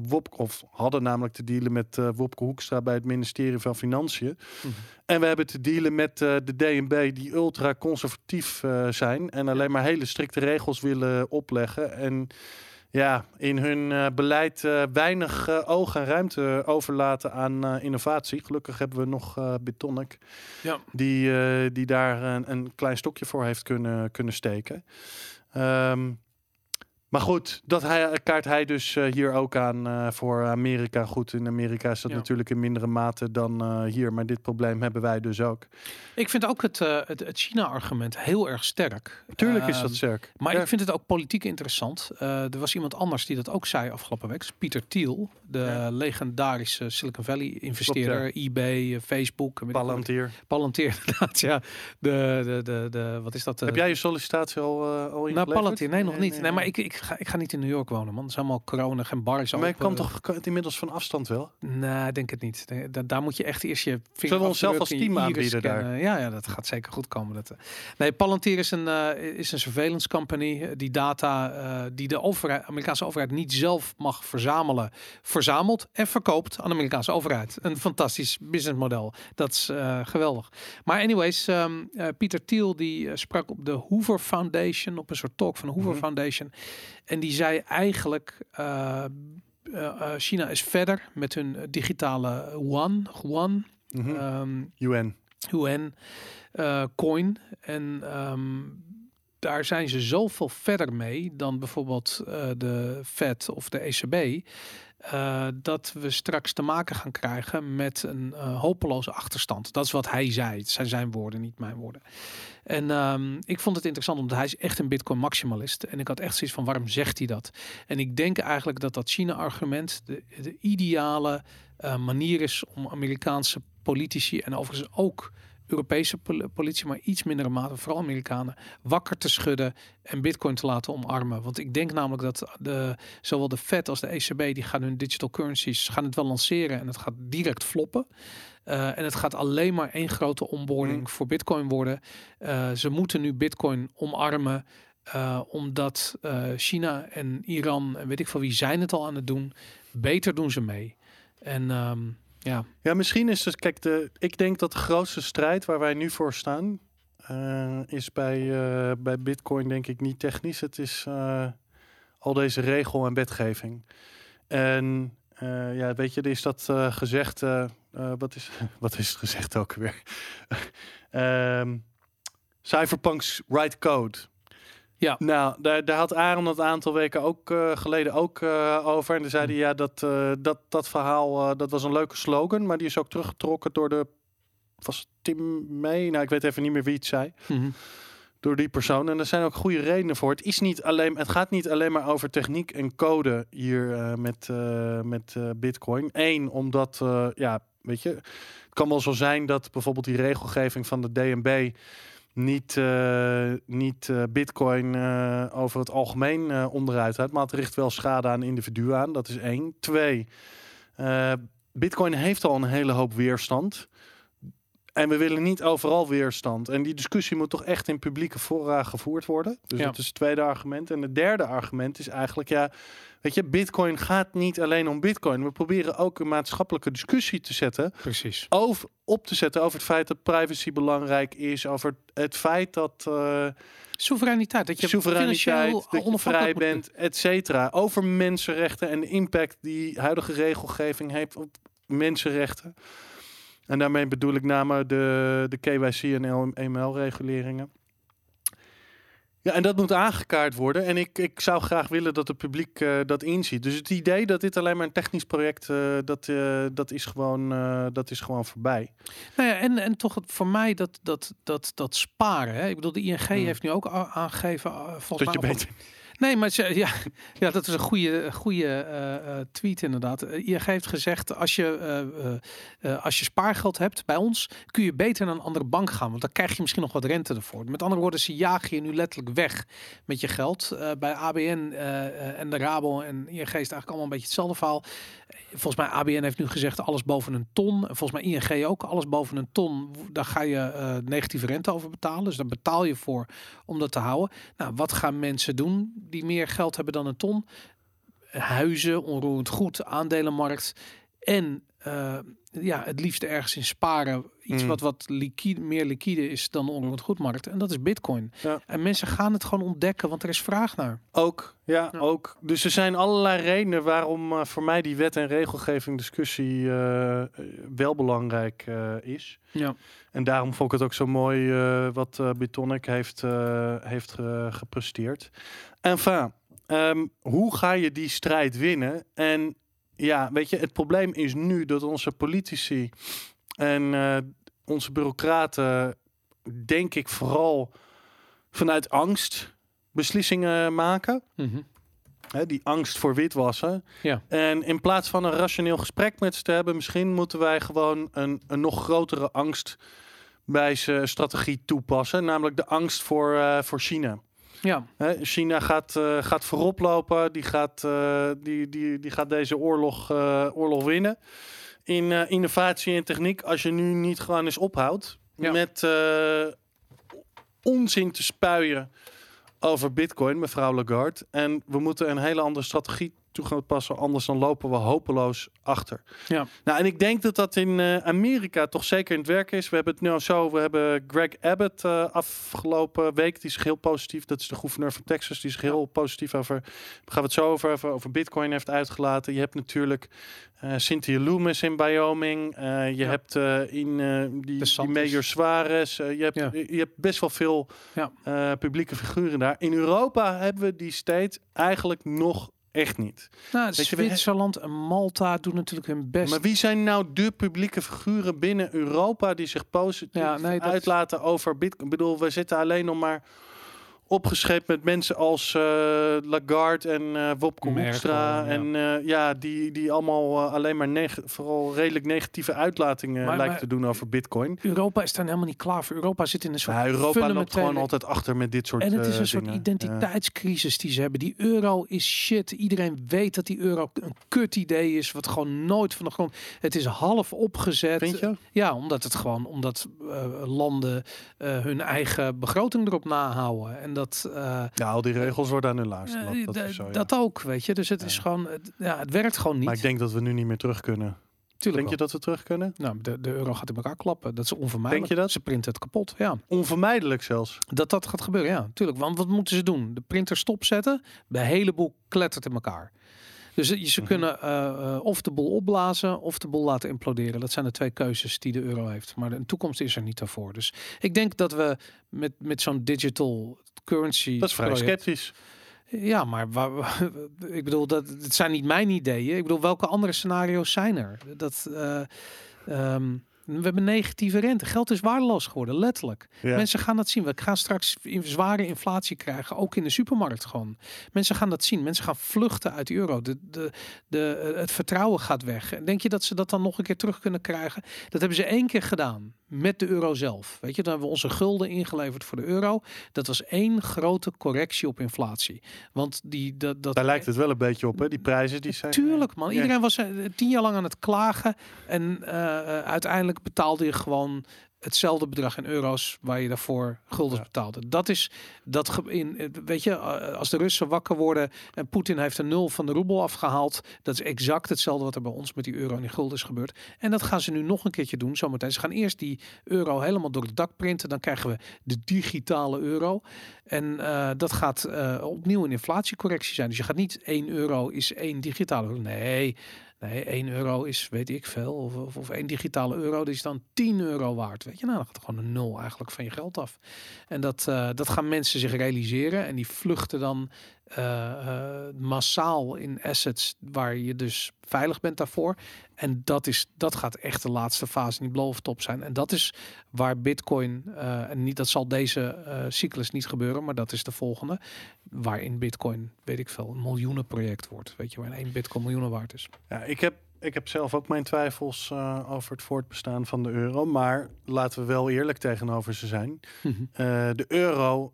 Wopke, of hadden namelijk te dealen met uh, Wopke Hoekstra bij het ministerie van Financiën. Mhm. En we hebben te dealen met uh, de DNB die ultra conservatief uh, zijn en alleen maar hele strikte regels willen opleggen. En ja, in hun beleid weinig oog en ruimte overlaten aan innovatie. Gelukkig hebben we nog Bitonic, Ja. die, die daar een, een, klein stokje voor heeft kunnen, kunnen steken. Um, maar goed, dat hij, kaart hij dus uh, hier ook aan uh, voor Amerika. Goed, in Amerika is dat Ja. natuurlijk in mindere mate dan uh, hier. Maar dit probleem hebben wij dus ook. Ik vind ook het, het, het China-argument heel erg sterk. Tuurlijk is Ehm, dat sterk. Maar Ja. ik vind het ook politiek interessant. Er was iemand anders die dat ook zei afgelopen week. Pieter Thiel, de Ja. legendarische Silicon Valley investeerder, eBay, eh, Facebook. Palantir. Palantir, inderdaad. Ja, de, de, de, de wat is dat? Heb eh, jij je sollicitatie al, al nou? Palantir, nee, nog niet. Nee, maar ik, ik, ga, ik ga niet in New York wonen, man. Het is allemaal corona en bars. Maar je open. kan toch kan het inmiddels van afstand wel? Nee, ik denk het niet. Nee, da- daar moet je echt eerst je vinger we onszelf als team aanbieden daar? Ja, ja, dat gaat zeker goed komen. Dat, eh. nee, Palantir is een, eh, is een surveillance company eh, die data die de overheid, Amerikaanse overheid niet zelf mag verzamelen, verzamelt en verkoopt aan de Amerikaanse overheid. Een fantastisch businessmodel. Dat is geweldig. Maar anyways, eh, Pieter Thiel die sprak op de Hoover Foundation, op een soort talk van de Hoover Mhm. Foundation. En die zei eigenlijk, eh, eh, eh, China is verder met hun digitale yuan, yuan, ehm, UN. yuan coin. En ehm, daar zijn ze zoveel verder mee dan bijvoorbeeld de Fed of de ECB. Eh, dat we straks te maken gaan krijgen met een eh, hopeloze achterstand. Dat is wat hij zei. Het zijn zijn woorden, niet mijn woorden. En ehm, ik vond het interessant, omdat hij is echt een Bitcoin maximalist. En ik had echt zoiets van, waarom zegt hij dat? En ik denk eigenlijk dat dat China-argument de, de ideale eh, manier is om Amerikaanse politici en overigens ook Europese pol- politie, maar iets mindere mate, vooral Amerikanen, wakker te schudden en Bitcoin te laten omarmen. Want ik denk namelijk dat de, zowel de Fed als de ECB, die gaan hun digital currencies, gaan het wel lanceren en het gaat direct floppen. Eh, en het gaat alleen maar één grote onboarding Mm. voor Bitcoin worden. Eh, ze moeten nu Bitcoin omarmen. eh, omdat China en Iran en weet ik veel wie zijn het al aan het doen. Beter doen ze mee. En ehm, ja, Ja, misschien is het, kijk, de, ik denk dat de grootste strijd waar wij nu voor staan, eh, is bij, eh, bij Bitcoin denk ik niet technisch. Het is eh, al deze regel en wetgeving. En ja, weet je, is dat gezegd, wat, is, wat is het gezegd ook weer? Ehm Cypherpunk's Right Code. Ja. Nou, daar, daar had Aaron het aantal weken ook eh, geleden ook eh, over. En dan zei hij, ja, dat, eh, dat, dat verhaal, dat was een leuke slogan. Maar die is ook teruggetrokken door de, was Tim May? Nou, ik weet even niet meer wie het zei. Mhm. Door die persoon. En er zijn ook goede redenen voor. Het, is niet alleen, het gaat niet alleen maar over techniek en code hier met, met Bitcoin. Eén, omdat, ja, weet je, het kan wel zo zijn dat bijvoorbeeld die regelgeving van de DNB niet, eh, niet eh, Bitcoin eh, over het algemeen onderuit uit, maar het richt wel schade aan individuen aan. Dat is één. Twee, Bitcoin heeft al een hele hoop weerstand. En we willen niet overal weerstand. En die discussie moet toch echt in publieke fora gevoerd worden. Dus Ja. dat is het tweede argument. En het derde argument is eigenlijk, ja, weet je, Bitcoin gaat niet alleen om Bitcoin. We proberen ook een maatschappelijke discussie te zetten precies. over, op te zetten over het feit dat privacy belangrijk is, over het feit dat uh, Soevereiniteit, dat je soevereiniteit, dat je vrij bent, et cetera. Over mensenrechten en de impact die huidige regelgeving heeft op mensenrechten. En daarmee bedoel ik name de, de KYC en ML-reguleringen. Ja, en dat moet aangekaart worden. En ik, ik zou graag willen dat het publiek eh, dat inziet. Dus het idee dat dit alleen maar een technisch project, uh, dat, uh, dat, is gewoon, dat is gewoon voorbij. Nou ja, en, en toch voor mij dat, dat, dat, dat sparen. Hè? Ik bedoel, de ING Hmm. heeft nu ook aangegeven, volgens Dat je op- beter. Nee, maar ze- ja, ja, dat is een goede, goede eh, eh, tweet inderdaad. Eh, ING heeft gezegd, als je, als je spaargeld hebt bij ons, kun je beter naar een andere bank gaan. Want dan krijg je misschien nog wat rente ervoor. Met andere woorden, ze jagen je nu letterlijk weg met je geld. Bij ABN en de Rabo en ING is eigenlijk allemaal een beetje hetzelfde verhaal. Volgens mij ABN heeft nu gezegd alles boven een ton. En volgens mij ING ook, alles boven een ton. Daar ga je negatieve rente over betalen. Dus daar betaal je voor om dat te houden. Nou, wat gaan mensen doen die meer geld hebben dan een ton? Huizen, onroerend goed, aandelenmarkt. En eh, ja, het liefst ergens in sparen. Iets Mm. wat, wat liquide, meer liquide is dan de onroerend goedmarkt. En dat is bitcoin. Ja. En mensen gaan het gewoon ontdekken, want er is vraag naar. Ook, ja, Ja. ook. Dus er zijn allerlei redenen waarom eh, voor mij die wet- en regelgeving discussie eh, wel belangrijk eh, is. Ja. En daarom vond ik het ook zo mooi wat Bitonic heeft, heeft ge- gepresteerd. Enfin, ehm, hoe ga je die strijd winnen? En ja, weet je, het probleem is nu dat onze politici en eh, onze bureaucraten, denk ik vooral vanuit angst beslissingen maken. Mhm. Hè, die angst voor witwassen. Ja. En in plaats van een rationeel gesprek met ze te hebben, misschien moeten wij gewoon een, een nog grotere angst bij zijn strategie toepassen. Namelijk de angst voor, eh, voor China. Ja, China gaat, eh, gaat voorop lopen. Die gaat, eh, die, die, die gaat deze oorlog, eh, oorlog winnen. In innovatie en techniek. Als je nu niet gewoon eens ophoudt Ja. met onzin te spuien over bitcoin, mevrouw Lagarde. En we moeten een hele andere strategie toe gaan passen. Anders dan lopen we hopeloos achter. Ja. Nou, en ik denk dat dat in eh, Amerika toch zeker in het werk is. We hebben het nu al zo. We hebben Greg Abbott eh, afgelopen week. Die zich heel positief. Dat is de gouverneur van Texas. Die zich heel positief over. Daar gaan we het zo over, over. Over Bitcoin heeft uitgelaten. Je hebt natuurlijk eh Cynthia Loomis in Wyoming. Je Ja. hebt in die, die. Major Suarez. je, hebt, Ja. je hebt best wel veel publieke figuren daar. In Europa hebben we die state eigenlijk nog echt niet. nou, je, Zwitserland en Malta doen natuurlijk hun best. Maar wie zijn nou de publieke figuren binnen Europa die zich positief Ja, nee, dat- uitlaten over Bitcoin? Ik bedoel, we zitten alleen nog maar opgescheept met mensen als eh, Lagarde en eh Wopke Hoekstra. ja. En eh, ja, die, die allemaal alleen maar neg- vooral redelijk negatieve uitlatingen Maar- lijken maar- te doen over Bitcoin. Europa is daar helemaal niet klaar voor. Europa zit in een soort Ja, Europa loopt gewoon altijd achter met dit soort En het is een soort dingen. identiteitscrisis die ze hebben. Die euro is shit. Iedereen weet dat die euro een kut idee is. Wat gewoon nooit van de grond. Het is half opgezet. Vind je? Ja, omdat het gewoon omdat landen hun eigen begroting erop nahouden. En dat. Eh, Ja, al die regels worden aan hun luisteren. eh, dat, zo, ja. dat ook, weet je. Dus het is gewoon. het- Ja, het werkt gewoon niet. Maar ik denk dat we nu niet meer terug kunnen. Tuurlijk Denk je dat we terug kunnen? Nou, de, de euro gaat in elkaar klappen. Dat is onvermijdelijk. Denk je dat? Ze printen het kapot. Ja. Onvermijdelijk zelfs. Dat dat gaat gebeuren, ja, tuurlijk. Want wat moeten ze doen? De printer stopzetten. De hele boel klettert in elkaar. Dus ze Mhm. kunnen eh, eh, of de boel opblazen of de boel laten imploderen. Dat zijn de twee keuzes die de euro heeft. Maar de toekomst is er niet daarvoor. Dus ik denk dat we met, met zo'n digital currency. Dat is vrij project- sceptisch. Ja, maar waar, ik bedoel, dat het zijn niet mijn ideeën. Ik bedoel, welke andere scenario's zijn er? Dat, ehm, we hebben negatieve rente. Geld is waardeloos geworden, letterlijk. Ja. Mensen gaan dat zien. We gaan straks in zware inflatie krijgen, ook in de supermarkt gewoon. Mensen gaan dat zien. Mensen gaan vluchten uit de euro. De, de, de, het vertrouwen gaat weg. En denk je dat ze dat dan nog een keer terug kunnen krijgen? Dat hebben ze één keer gedaan met de euro zelf. Weet je, dan hebben we onze gulden ingeleverd voor de euro. Dat was één grote correctie op inflatie. Want die dat, dat Daar lijkt het wel een beetje op, hè? Die prijzen die zijn. Tuurlijk, man. Ja. Iedereen was eh, tien jaar lang aan het klagen. En eh, eh, uiteindelijk betaalde je gewoon hetzelfde bedrag in euro's waar je daarvoor guldens Ja. betaalde. Dat is dat in weet je, eh, als de Russen wakker worden en Poetin heeft een nul van de roebel afgehaald, dat is exact hetzelfde wat er bij ons met die euro en die gulden is gebeurd. En dat gaan ze nu nog een keertje doen zometeen. Ze gaan eerst die euro helemaal door het dak printen, dan krijgen we de digitale euro. En eh, dat gaat eh, opnieuw een inflatiecorrectie zijn. Dus je gaat niet 1 euro is één digitale euro. Nee, Nee, 1 euro is, weet ik veel, of, of, of één digitale euro, die is dan 10 euro waard. Weet je, nou, dan gaat gewoon een nul eigenlijk van je geld af. En dat, eh, dat gaan mensen zich realiseren en die vluchten dan massaal in assets waar je dus veilig bent daarvoor. En dat, is, dat gaat echt de laatste fase in die blow top zijn. En dat is waar Bitcoin, eh, en niet, dat zal deze eh, cyclus niet gebeuren, maar dat is de volgende. Waarin Bitcoin, weet ik veel, een miljoenenproject wordt. Weet je, waarin één Bitcoin miljoenen waard is. Ja, ik heb, ik heb zelf ook mijn twijfels eh, over het voortbestaan van de euro. Maar laten we wel eerlijk tegenover ze zijn. Eh, de euro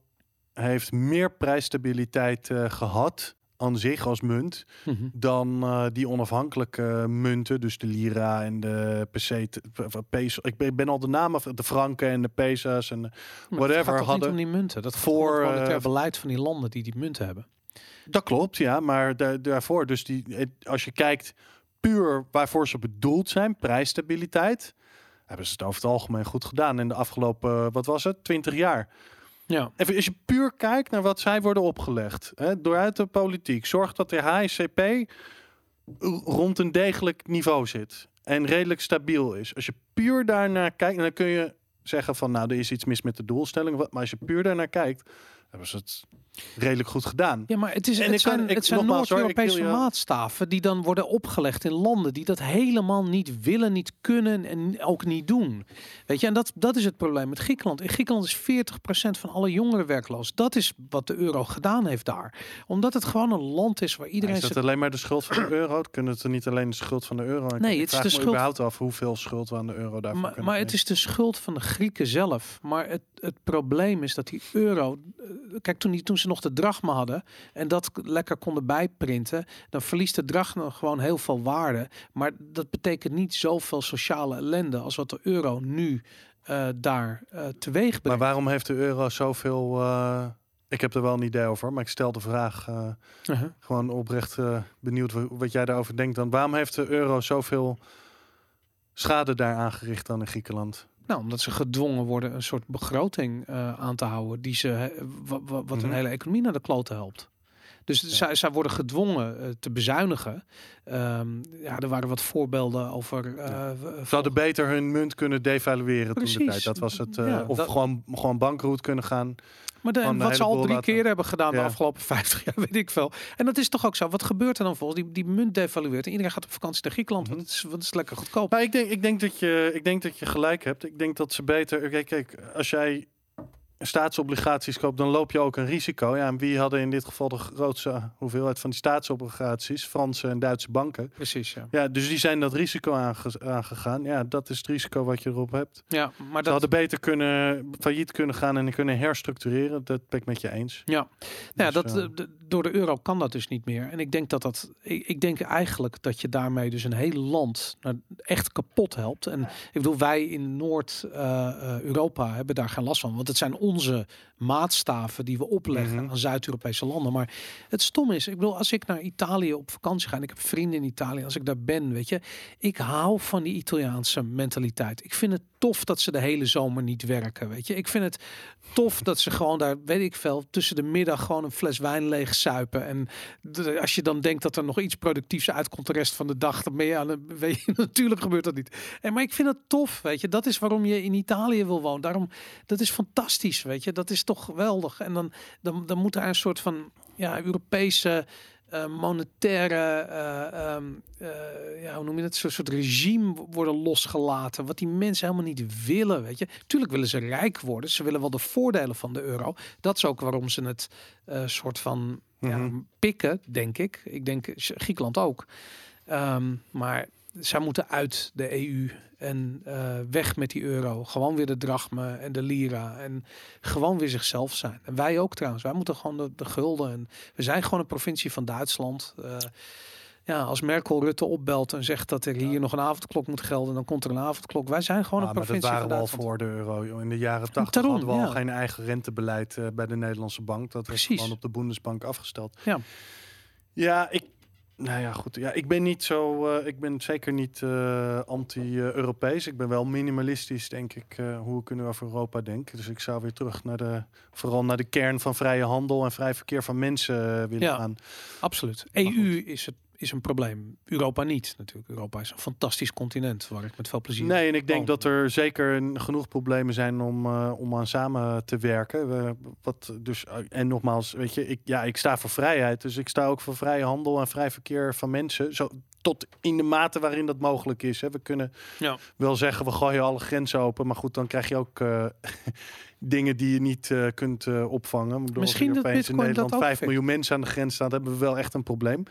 heeft meer prijsstabiliteit eh, gehad aan zich als munt dan eh, die onafhankelijke munten, dus de lira en de peso. Ik ben, al de namen van de franken en de pesos en Whatever gaat niet hadden om die munten. Dat voor, het eh, beleid van die landen die die munten hebben. dat klopt, ja, maar da- daarvoor, dus die, als je kijkt puur waarvoor ze bedoeld zijn, prijsstabiliteit, hebben ze het over het algemeen goed gedaan in de afgelopen, wat was het, 20 jaar. Ja, Even als je puur kijkt naar wat zij worden opgelegd, hè, dooruit de politiek, zorg dat de HSCP rond een degelijk niveau zit en redelijk stabiel is. Als je puur daarnaar kijkt, dan kun je zeggen van, nou, er is iets mis met de doelstelling, maar als je puur daarnaar kijkt, hebben ze het redelijk goed gedaan. Ja, maar het, is, En het zijn, ik- het zijn Noord-Europese maatstaven die dan worden opgelegd in landen die dat helemaal niet willen, niet kunnen en ook niet doen. Weet je, en dat, dat is het probleem met Griekenland. In Griekenland is 40% van alle jongeren werkloos. Dat is wat de euro gedaan heeft daar. Omdat het gewoon een land is waar iedereen... is dat zijn- alleen maar de schuld van de euro? Kunnen het er niet alleen de schuld van de euro? Nee, het is de schuld- überhaupt af hoeveel schuld we aan de euro daarvoor Maar, kunnen maar het is de schuld van de Grieken zelf. Maar het, het probleem is dat die euro. Kijk, toen, die, toen ze nog de drachma hadden en dat lekker konden bijprinten, dan verliest de drachma gewoon heel veel waarde. Maar dat betekent niet zoveel sociale ellende als wat de euro nu eh, daar eh teweeg Maar brengt. waarom heeft de euro zoveel... eh, ik heb er wel een idee over, maar ik stel de vraag Uh-huh. gewoon oprecht benieuwd wa- wat jij daarover denkt. Dan waarom heeft de euro zoveel schade daar aangericht dan in Griekenland? Nou, omdat ze gedwongen worden een soort begroting eh, aan te houden die ze, wa- wa- wat Mhm. een hele economie naar de kloten helpt. Dus zij, zij worden gedwongen eh, te bezuinigen. Ehm, ja, er waren wat voorbeelden over. eh, v- Ze hadden beter hun munt kunnen devalueren toen de tijd. Dat was het. eh, Ja, of dat- gewoon, gewoon bankroet kunnen gaan. Maar de, wat ze al drie laten- keer hebben gedaan de Ja. afgelopen 50 jaar, weet ik veel. En dat is toch ook zo. Wat gebeurt er dan volgens? Die, die munt devalueert en iedereen gaat op vakantie naar Griekenland. Mhm. want het, is, want het is lekker goedkoop. Nou, ik denk, ik, denk dat je, ik denk dat je gelijk hebt. Ik denk dat ze beter. Kijk, kijk, als jij staatsobligaties koopt, dan loop je ook een risico. Ja, en wie hadden in dit geval de grootste hoeveelheid van die staatsobligaties? Franse en Duitse banken. Precies, ja. Ja, dus die zijn dat risico aange- aangegaan. Ja, dat is het risico wat je erop hebt. Ja, maar Ze dat, hadden beter kunnen failliet kunnen gaan en kunnen herstructureren. Dat ben ik met je eens. Ja, ja Dus, dat, eh, eh, door de euro kan dat dus niet meer. En ik denk dat dat. Ik, ik denk eigenlijk dat je daarmee dus een heel land nou, echt kapot helpt. En ik bedoel, wij in Noord-Europa hebben daar geen last van. Want het zijn onze maatstaven die we opleggen Mhm. aan Zuid-Europese landen. Maar het stom is, ik bedoel, als ik naar Italië op vakantie ga en ik heb vrienden in Italië, als ik daar ben, weet je, ik hou van die Italiaanse mentaliteit. Ik vind het tof dat ze de hele zomer niet werken, weet je. Ik vind het tof dat ze gewoon daar, weet ik veel, tussen de middag gewoon een fles wijn leeg suipen. En de- als je dan denkt dat er nog iets productiefs uitkomt de rest van de dag, dan ben je aan een, weet je, natuurlijk gebeurt dat niet. En maar ik vind het tof, weet je. Dat is waarom je in Italië wil wonen. Daarom, dat is fantastisch, weet je. Dat is toch geweldig. En dan, dan, dan moet daar een soort van, ja, Europese eh, monetaire, eh, ja, hoe noem je het, zo'n soort regime worden losgelaten, wat die mensen helemaal niet willen, weet je. Tuurlijk willen ze rijk worden, ze willen wel de voordelen van de euro. Dat is ook waarom ze het soort van ja, Mhm. pikken, denk ik. Ik denk Griekenland ook. Ehm, maar zij moeten uit de EU en eh, weg met die euro. Gewoon weer de drachme en de lira en gewoon weer zichzelf zijn. En wij ook trouwens. Wij moeten gewoon de, de gulden. En we zijn gewoon een provincie van Duitsland. Eh, ja, als Merkel Rutte opbelt en zegt dat er hier nog een avondklok moet gelden, dan komt er een avondklok. Wij zijn gewoon Ah, een maar dat provincie waren we al voor de euro. In de jaren 80 Daarom, hadden we al ja. geen eigen rentebeleid eh, bij de Nederlandse bank. Dat was Precies. gewoon op de Bundesbank afgesteld. Ja. Ja, ik. Nou ja, goed. Ja, ik ben niet zo. eh, ik ben zeker niet eh, anti-Europees. Ik ben wel minimalistisch, denk ik, eh, hoe ik nu over Europa denk. Dus ik zou weer terug naar de. Vooral naar de kern van vrije handel en vrij verkeer van mensen willen Ja. gaan. Absoluut. EU is het is een probleem. Europa niet natuurlijk. Europa is een fantastisch continent waar ik met veel plezier. Nee, en ik denk woon. dat er zeker een- genoeg problemen zijn om, eh, om aan samen te werken. We, wat dus, eh, en nogmaals, weet je, ik, ja, ik sta voor vrijheid. Dus ik sta ook voor vrije handel en vrij verkeer van mensen. Zo, tot in de mate waarin dat mogelijk is. Hè. We kunnen Ja. wel zeggen, we gooien alle grenzen open. Maar goed, dan krijg je ook eh, dingen die je niet eh, kunt eh, opvangen. Bedoel, Misschien dat opeens in Nederland ook 5 fixt. miljoen mensen aan de grens staan, hebben we wel echt een probleem.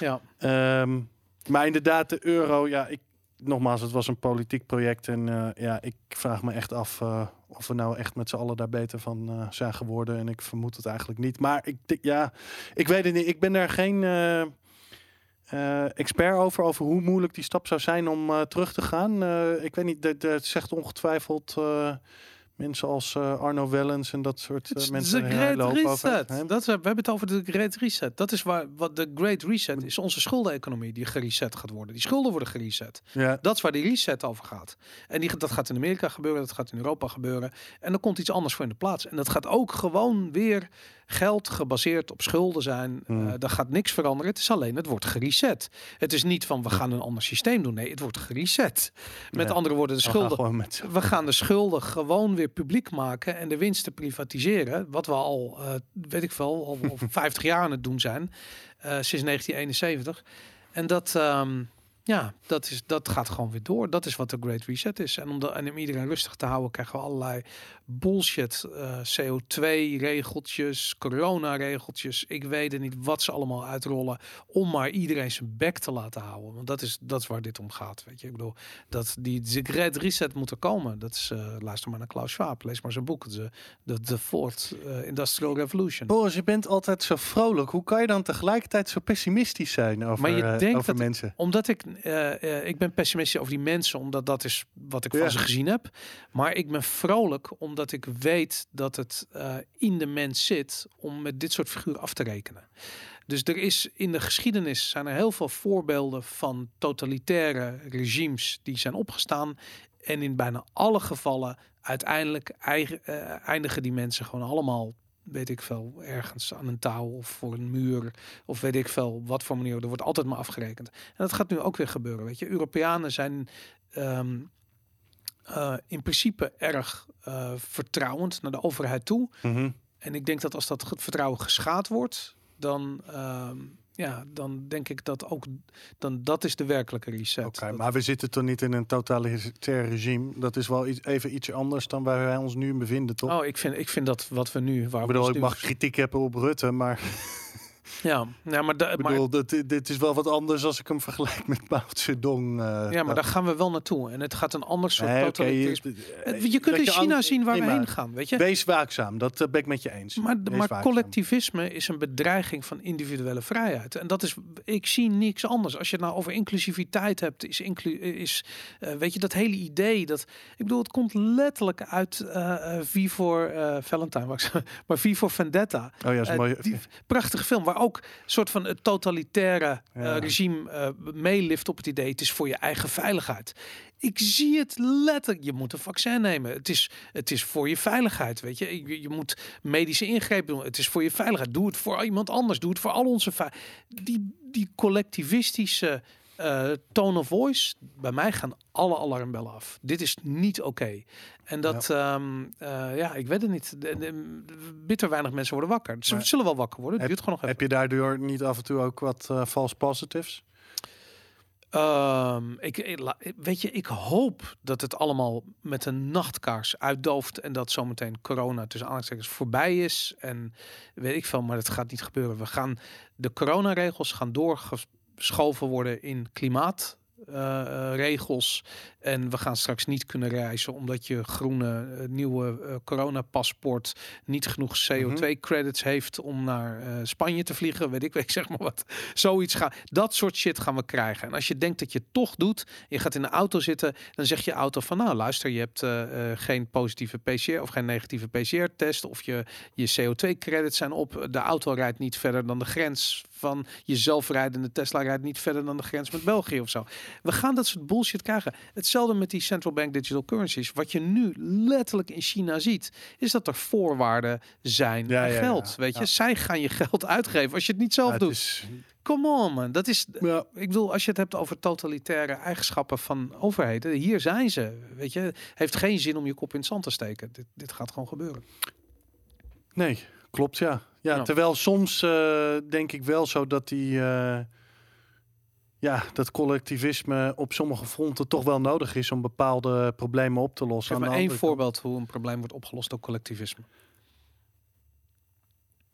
Ja. Ehm, maar inderdaad, de euro, ja, ik, nogmaals, het was een politiek project. En eh, ja, ik vraag me echt af of we nou echt met z'n allen daar beter van zijn geworden. En ik vermoed het eigenlijk niet. Maar ik, ja, ik weet het niet. Ik ben daar geen expert over, over hoe moeilijk die stap zou zijn om terug te gaan. Ik weet niet, dat, dat zegt ongetwijfeld mensen als eh, Arno Wellens en dat soort Het eh, is mensen. de Great over, Reset. Dat we hebben het over de Great Reset. Dat is waar wat de Great Reset is. Onze schuldeneconomie die gereset gaat worden. Die schulden worden gereset. Ja. Dat is waar die reset over gaat. En die, dat gaat in Amerika gebeuren, dat gaat in Europa gebeuren. En er komt iets anders voor in de plaats. En dat gaat ook gewoon weer geld gebaseerd op schulden zijn. Eh, daar gaat niks veranderen. Het is alleen, het wordt gereset. Het is niet van we gaan een ander systeem doen. Nee, het wordt gereset. Met Ja. andere woorden, de We gaan schulden met we gaan de schulden gewoon weer publiek maken en de winsten privatiseren. Wat we al, eh, weet ik veel, al, al 50 jaar aan het doen zijn. eh, sinds 1971. En dat, ehm, ja, dat, is, dat gaat gewoon weer door. Dat is wat de Great Reset is. En om, de, en om iedereen rustig te houden, krijgen we allerlei bullshit. eh, CO2-regeltjes, corona-regeltjes. Ik weet het niet wat ze allemaal uitrollen. Om maar iedereen zijn bek te laten houden. Want dat is, dat is waar dit om gaat. Weet je, ik bedoel, dat die, die Great Reset moet er komen. Dat is, eh, luister maar naar Klaus Schwab. Lees maar zijn boek. De, de, de Fourth eh, Industrial Revolution. Boris, je bent altijd zo vrolijk. Hoe kan je dan tegelijkertijd zo pessimistisch zijn over, Maar je denkt over dat- mensen? Omdat ik, eh, eh, ik ben pessimistisch over die mensen, omdat dat is wat ik Ja. van ze gezien heb. Maar ik ben vrolijk omdat ik weet dat het eh, in de mens zit om met dit soort figuren af te rekenen. Dus er is in de geschiedenis zijn er heel veel voorbeelden van totalitaire regimes die zijn opgestaan. En in bijna alle gevallen uiteindelijk eigen, eindigen die mensen gewoon allemaal, weet ik veel, ergens aan een touw of voor een muur. Of weet ik veel, wat voor manier. Er wordt altijd maar afgerekend. En dat gaat nu ook weer gebeuren. Weet je, Europeanen zijn ehm, eh, in principe erg eh, vertrouwend naar de overheid toe. Mhm. En ik denk dat als dat vertrouwen geschaad wordt, dan, ehm, ja, dan denk ik dat ook dan dat is de werkelijke reset. Oké, maar we zitten toch niet in een totalitair regime. Dat is wel iets, even iets anders dan waar wij ons nu in bevinden, toch? Oh, ik vind, ik vind dat wat we nu. Waar ik bedoel, ik mag kritiek hebben op Rutte, maar Ja, ja maar, da, ik maar bedoel, dit, dit is wel wat anders als ik hem vergelijk met Mao Zedong. eh, ja, maar daar gaan we wel naartoe. En het gaat een ander soort Nee, oké, totalitarisme. je, Het- je kunt dat in China zien waar we heen gaan, weet je. Wees waakzaam, dat eh, ben ik met je eens. Maar, Wees maar waakzaam. collectivisme is een bedreiging van individuele vrijheid. En dat is, ik zie niks anders. Als je het nou over inclusiviteit hebt, is, inclu is eh, weet je, dat hele idee dat, ik bedoel, het komt letterlijk uit V voor Valentine, maar V voor Vendetta. Oh ja, is een mooie. die prachtige film waar ook een soort van het totalitaire eh, Ja. regime eh meelift op het idee het is voor je eigen veiligheid. Ik zie het letterlijk. Je moet een vaccin nemen. Het is, het is voor je veiligheid. Weet je? je, je moet medische ingrepen doen. Het is voor je veiligheid. Doe het voor iemand anders. Doe het voor al onze. Die, die collectivistische eh, tone of voice. Bij mij gaan alle alarmbellen af. Dit is niet oké. En dat, ja. ja, ik weet het niet. De, de- bitter weinig mensen worden wakker. Ze zullen wel wakker worden. Het duurt gewoon nog even. Heb je daardoor niet af en toe ook wat eh false positives? Ehm, ik, weet je, ik hoop dat het allemaal met een nachtkaars uitdooft en dat zometeen corona tussen aanhalingstekens voorbij is. En weet ik veel, maar dat gaat niet gebeuren. We gaan de coronaregels gaan doorgeschoven worden in klimaat. regels en we gaan straks niet kunnen reizen omdat je groene eh, nieuwe eh, coronapaspoort niet genoeg CO2 credits heeft om naar eh, Spanje te vliegen, weet ik, weet ik zeg maar wat. Zoiets gaan. Dat soort shit gaan we krijgen. En als je denkt dat je het toch doet, je gaat in de auto zitten, dan zegt je auto van nou luister, je hebt geen positieve PCR of geen negatieve PCR-test of je, je CO2-credits zijn op. De auto rijdt niet verder dan de grens van je zelfrijdende Tesla rijdt niet verder dan de grens met België of zo. We gaan dat soort bullshit krijgen. Hetzelfde met die central bank digital currencies. Wat je nu letterlijk in China ziet, is dat er voorwaarden zijn Ja, aan ja, ja. geld. Weet je, zij gaan je geld uitgeven als je het niet zelf het doet. is- Come on man, dat is. ja. Ik bedoel, als je het hebt over totalitaire eigenschappen van overheden, hier zijn ze. Weet je, heeft geen zin om je kop in het zand te steken. Dit, dit gaat gewoon gebeuren. Nee, klopt ja. ja Ja. Terwijl soms eh, denk ik wel zo dat die... eh, ja, dat collectivisme op sommige fronten toch wel nodig is om bepaalde problemen op te lossen. Geef maar één voorbeeld hoe een probleem wordt opgelost door collectivisme.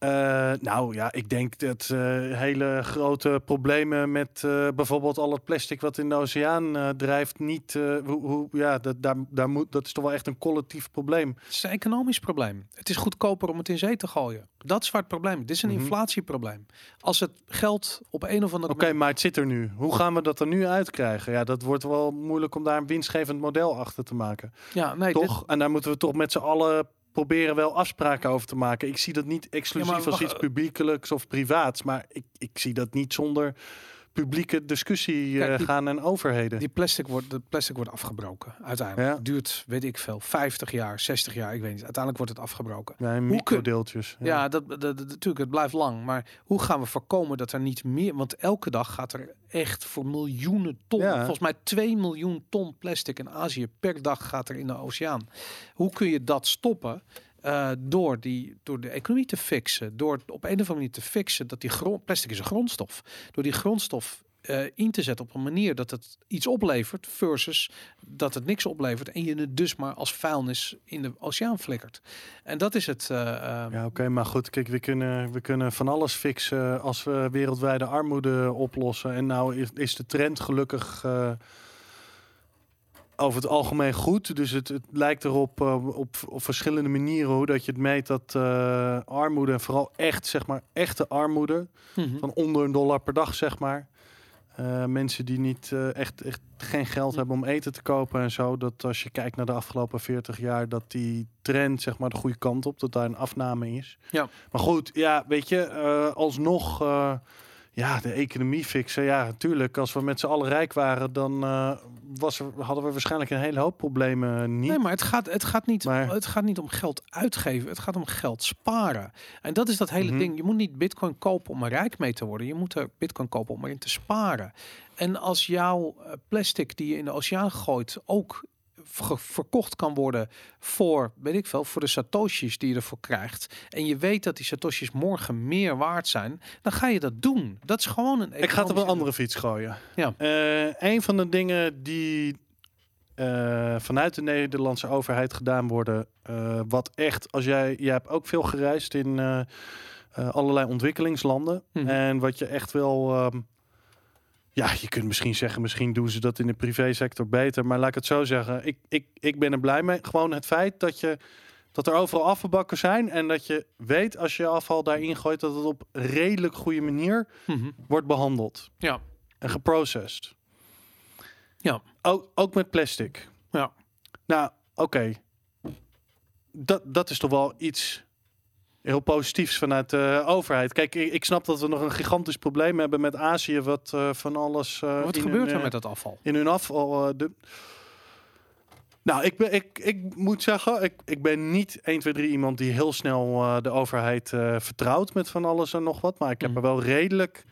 Eh, nou ja, ik denk dat eh, hele grote problemen met eh, bijvoorbeeld al het plastic wat in de oceaan drijft, niet. hoe, hoe, ja, dat, daar, daar moet, dat is toch wel echt een collectief probleem. Het is een economisch probleem. Het is goedkoper om het in zee te gooien. Dat is waar het probleem. Dit is een Mhm. inflatieprobleem. Als het geld op een of andere Oké, maar het zit er nu. Hoe gaan we dat er nu uitkrijgen? Ja, dat wordt wel moeilijk om daar een winstgevend model achter te maken. Ja, nee, dit- toch? En daar moeten we toch met z'n allen proberen wel afspraken over te maken. Ik zie dat niet exclusief Ja, als iets eh, publiekelijks of privaats, maar ik, ik zie dat niet zonder publieke discussie eh, Kijk, die- gaan en overheden. Die plastic wordt, de plastic wordt afgebroken. Uiteindelijk. Ja. Het duurt, weet ik veel, 50 jaar, 60 jaar, ik weet niet. Uiteindelijk wordt het afgebroken. Nee, microdeeltjes. Ja, dat, dat, dat- natuurlijk, het blijft lang. Maar hoe gaan we voorkomen dat er niet meer... Want elke dag gaat er echt voor miljoenen ton... Ja. Volgens mij 2 miljoen ton plastic in Azië per dag gaat er in de oceaan. Hoe kun je dat stoppen? Eh, door, die, door de economie te fixen. Door op een of andere manier te fixen dat die grond, plastic is een grondstof. Door die grondstof eh, in te zetten op een manier dat het iets oplevert versus dat het niks oplevert en je het dus maar als vuilnis in de oceaan flikkert. En dat is het. eh, Ja, oké, maar goed, kijk, we kunnen, we kunnen van alles fixen als we wereldwijde armoede oplossen. En nou is, is de trend gelukkig over het algemeen goed. Dus het, het lijkt erop eh, op, op verschillende manieren hoe dat je het meet dat eh, armoede, en vooral echt, zeg maar, echte armoede, mhm. van onder een dollar per dag, zeg maar. Eh, mensen die niet echt, echt geen geld hebben om eten te kopen en zo. Dat als je kijkt naar de afgelopen 40 jaar, dat die trend zeg maar de goede kant op, dat daar een afname is. Ja. Maar goed, ja, weet je, alsnog, ja, de economie fixen. Ja, natuurlijk, als we met z'n allen rijk waren, dan eh, was er, hadden we waarschijnlijk een hele hoop problemen niet. Nee, maar het gaat, het, gaat niet, Maar- het gaat niet om geld uitgeven. Het gaat om geld sparen. En dat is dat hele Mhm. ding. Je moet niet bitcoin kopen om er rijk mee te worden. Je moet er bitcoin kopen om erin te sparen. En als jouw eh, plastic die je in de oceaan gooit ook verkocht kan worden voor, weet ik veel, voor de satoshis die je ervoor krijgt. En je weet dat die satoshis morgen meer waard zijn. Dan ga je dat doen. Dat is gewoon een Ik ga het op een andere fiets gooien. Ja. Eh, een van de dingen die eh, vanuit de Nederlandse overheid gedaan worden, eh, wat echt, als jij, jij hebt ook veel gereisd in allerlei ontwikkelingslanden. Mhm. En wat je echt wel, ehm, ja, je kunt misschien zeggen, misschien doen ze dat in de privésector beter, maar laat ik het zo zeggen, ik, ik, ik ben er blij mee. Gewoon het feit dat je dat er overal afvalbakken zijn en dat je weet als je afval daarin gooit dat het op redelijk goede manier Mhm. wordt behandeld Ja. en geprocessed. Ja. Ook, ook met plastic. Ja. Nou, oké. Dat, dat is toch wel iets heel positiefs vanuit de overheid. Kijk, ik, ik snap dat we nog een gigantisch probleem hebben met Azië, wat eh, van alles. eh, Wat gebeurt hun, er eh, met dat afval? in hun afval. de... Nou, ik, ben, ik, ik moet zeggen, ik, ik ben niet 1, 2, 3 iemand die heel snel de overheid vertrouwt met van alles en nog wat. Maar ik heb Mhm. er wel redelijk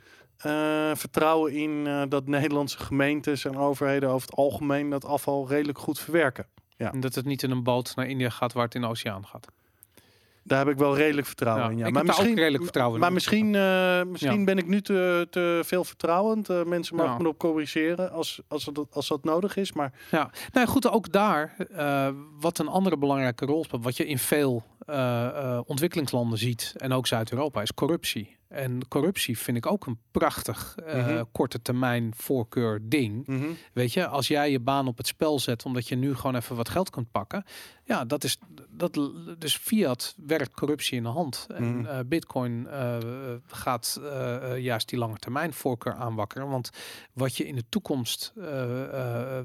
vertrouwen in dat Nederlandse gemeentes en overheden over het algemeen dat afval redelijk goed verwerken. Ja. En dat het niet in een boot naar India gaat waar het in de oceaan gaat. Daar heb ik wel redelijk vertrouwen Ja, in. Ja. ik maar misschien, redelijk vertrouwen in. Maar misschien, eh, misschien Ja. ben ik nu te, te veel vertrouwend. Eh, mensen mogen me op corrigeren als, als, dat, als dat nodig is. Maar Ja, nou goed, ook daar, eh, wat een andere belangrijke rol speelt, wat je in veel ontwikkelingslanden ziet, en ook Zuid-Europa, is corruptie. En corruptie vind ik ook een prachtig eh, Mhm. korte termijn voorkeur ding. mhm. Weet je, als jij je baan op het spel zet omdat je nu gewoon even wat geld kunt pakken. Ja, dat is dat. Dus fiat werkt corruptie in de hand. En Mhm. eh, Bitcoin eh, gaat juist die lange termijn voorkeur aanwakkeren. Want wat je in de toekomst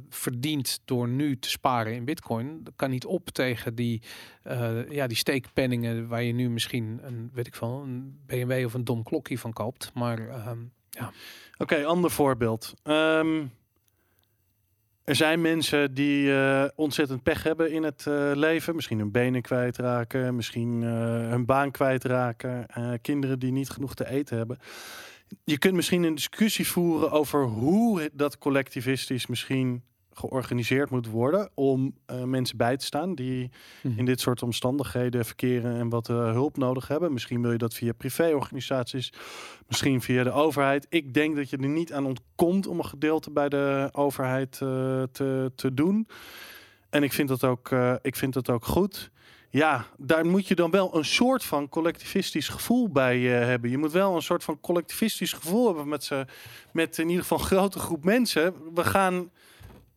verdient door nu te sparen in Bitcoin, dat kan niet op tegen die, ja, die steekpenningen waar je nu misschien een, weet ik veel, een BMW of een dom klokje van koopt. Maar ehm, Oké, ander voorbeeld. Ehm, er zijn mensen die eh, ontzettend pech hebben in het eh, leven. Misschien hun benen kwijtraken, misschien eh, hun baan kwijtraken. kinderen die niet genoeg te eten hebben. Je kunt misschien een discussie voeren over hoe dat collectivistisch misschien georganiseerd moet worden om eh, mensen bij te staan die Mhm. in dit soort omstandigheden verkeren en wat eh, hulp nodig hebben. Misschien wil je dat via privéorganisaties, misschien via de overheid. Ik denk dat je er niet aan ontkomt om een gedeelte bij de overheid eh, te, te doen. En ik vind dat ook, ik vind dat ook goed. Ja, daar moet je dan wel een soort van collectivistisch gevoel bij hebben. Je moet wel een soort van collectivistisch gevoel hebben met, ze, met in ieder geval een grote groep mensen. We gaan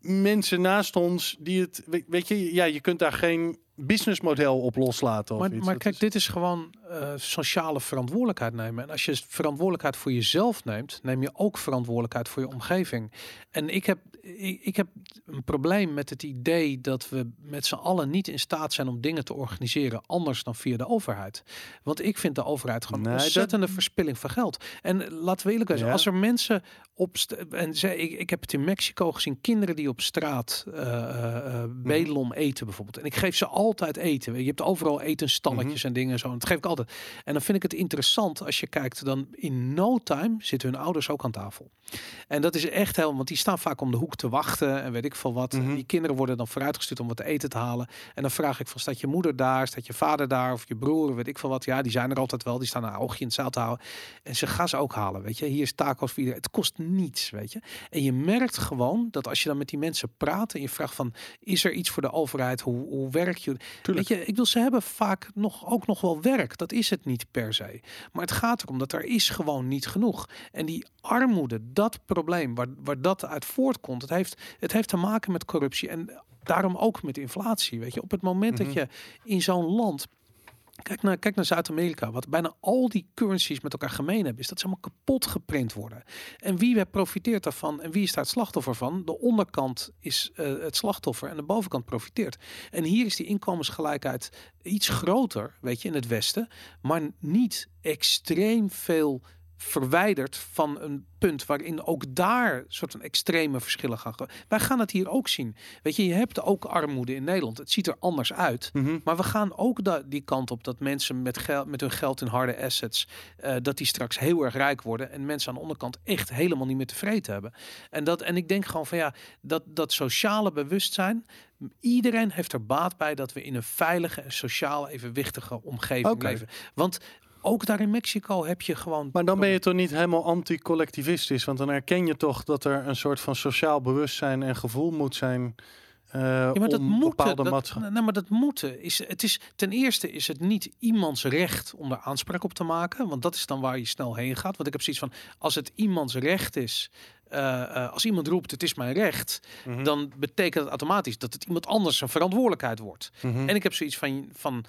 mensen naast ons die het, we- weet je, ja, je kunt daar geen businessmodel op loslaten. Of Maar, iets. maar kijk, is- dit is gewoon eh, sociale verantwoordelijkheid nemen. En als je verantwoordelijkheid voor jezelf neemt, neem je ook verantwoordelijkheid voor je omgeving. En ik heb, ik, ik heb een probleem met het idee dat we met z'n allen niet in staat zijn om dingen te organiseren anders dan via de overheid. Want ik vind de overheid gewoon Nee, een dat- ontzettende verspilling van geld. En laten we eerlijk zijn, Ja. als er mensen op en zij, ik, ik heb het in Mexico gezien, kinderen die op straat eh eh, eh, bedelen eten bijvoorbeeld. En ik geef ze altijd eten. Je hebt overal etenstalletjes en dingen en zo. En dat geef ik altijd. En dan vind ik het interessant als je kijkt, dan in no time zitten hun ouders ook aan tafel. En dat is echt heel, want die staan vaak om de hoek te wachten en weet ik veel wat. Mhm. die kinderen worden dan vooruitgestuurd om wat te eten te halen. En dan vraag ik van, staat je moeder daar? Staat je vader daar? Of je broer? Weet ik veel wat. Ja, die zijn er altijd wel. Die staan een oogje in het zaal te houden. En ze gaan ze ook halen, weet je. Hier is tacos voor iedereen. Het kost niets, weet je. En je merkt gewoon dat als je dan met die mensen praat en je vraagt van, is er iets voor de overheid? Hoe, hoe werk je? Tuurlijk. Weet je, ik wil ze hebben vaak nog ook nog wel werk. Dat is het niet per se. Maar het gaat erom dat er is gewoon niet genoeg. En die armoede, dat probleem waar, waar dat uit voortkomt, het heeft, het heeft te maken met corruptie en daarom ook met inflatie. Weet je, op het moment dat Mhm. je in zo'n land Kijk naar, naar Zuid-Amerika. Wat bijna al die currencies met elkaar gemeen hebben, is dat ze allemaal kapot geprint worden. En wie profiteert daarvan en wie is daar het slachtoffer van? De onderkant is eh, het slachtoffer en de bovenkant profiteert. En hier is die inkomensgelijkheid iets groter, weet je, in het Westen, maar niet extreem veel verwijderd van een punt waarin ook daar soort van extreme verschillen gaan. Wij gaan het hier ook zien. Weet je, je hebt ook armoede in Nederland. Het ziet er anders uit. Mhm. Maar we gaan ook da- die kant op dat mensen met, geld, met hun geld in harde assets, eh, dat die straks heel erg rijk worden en mensen aan de onderkant echt helemaal niet meer tevreden hebben. En, dat, en ik denk gewoon van ja, dat, dat sociale bewustzijn, iedereen heeft er baat bij dat we in een veilige en sociaal evenwichtige omgeving leven. Want ook daar in Mexico heb je gewoon. Maar dan ben je toch niet helemaal anti-collectivistisch? Want dan erken je toch dat er een soort van sociaal bewustzijn en gevoel moet zijn. eh Ja, maar dat om moeten, dat, nee, maar dat moeten is het is ten eerste is het niet iemands recht om daar aanspraak op te maken, want dat is dan waar je snel heen gaat. Want ik heb zoiets van als het iemands recht is, eh, eh, als iemand roept het is mijn recht, Mhm. dan betekent het automatisch dat het iemand anders zijn verantwoordelijkheid wordt. Mhm. En ik heb zoiets van van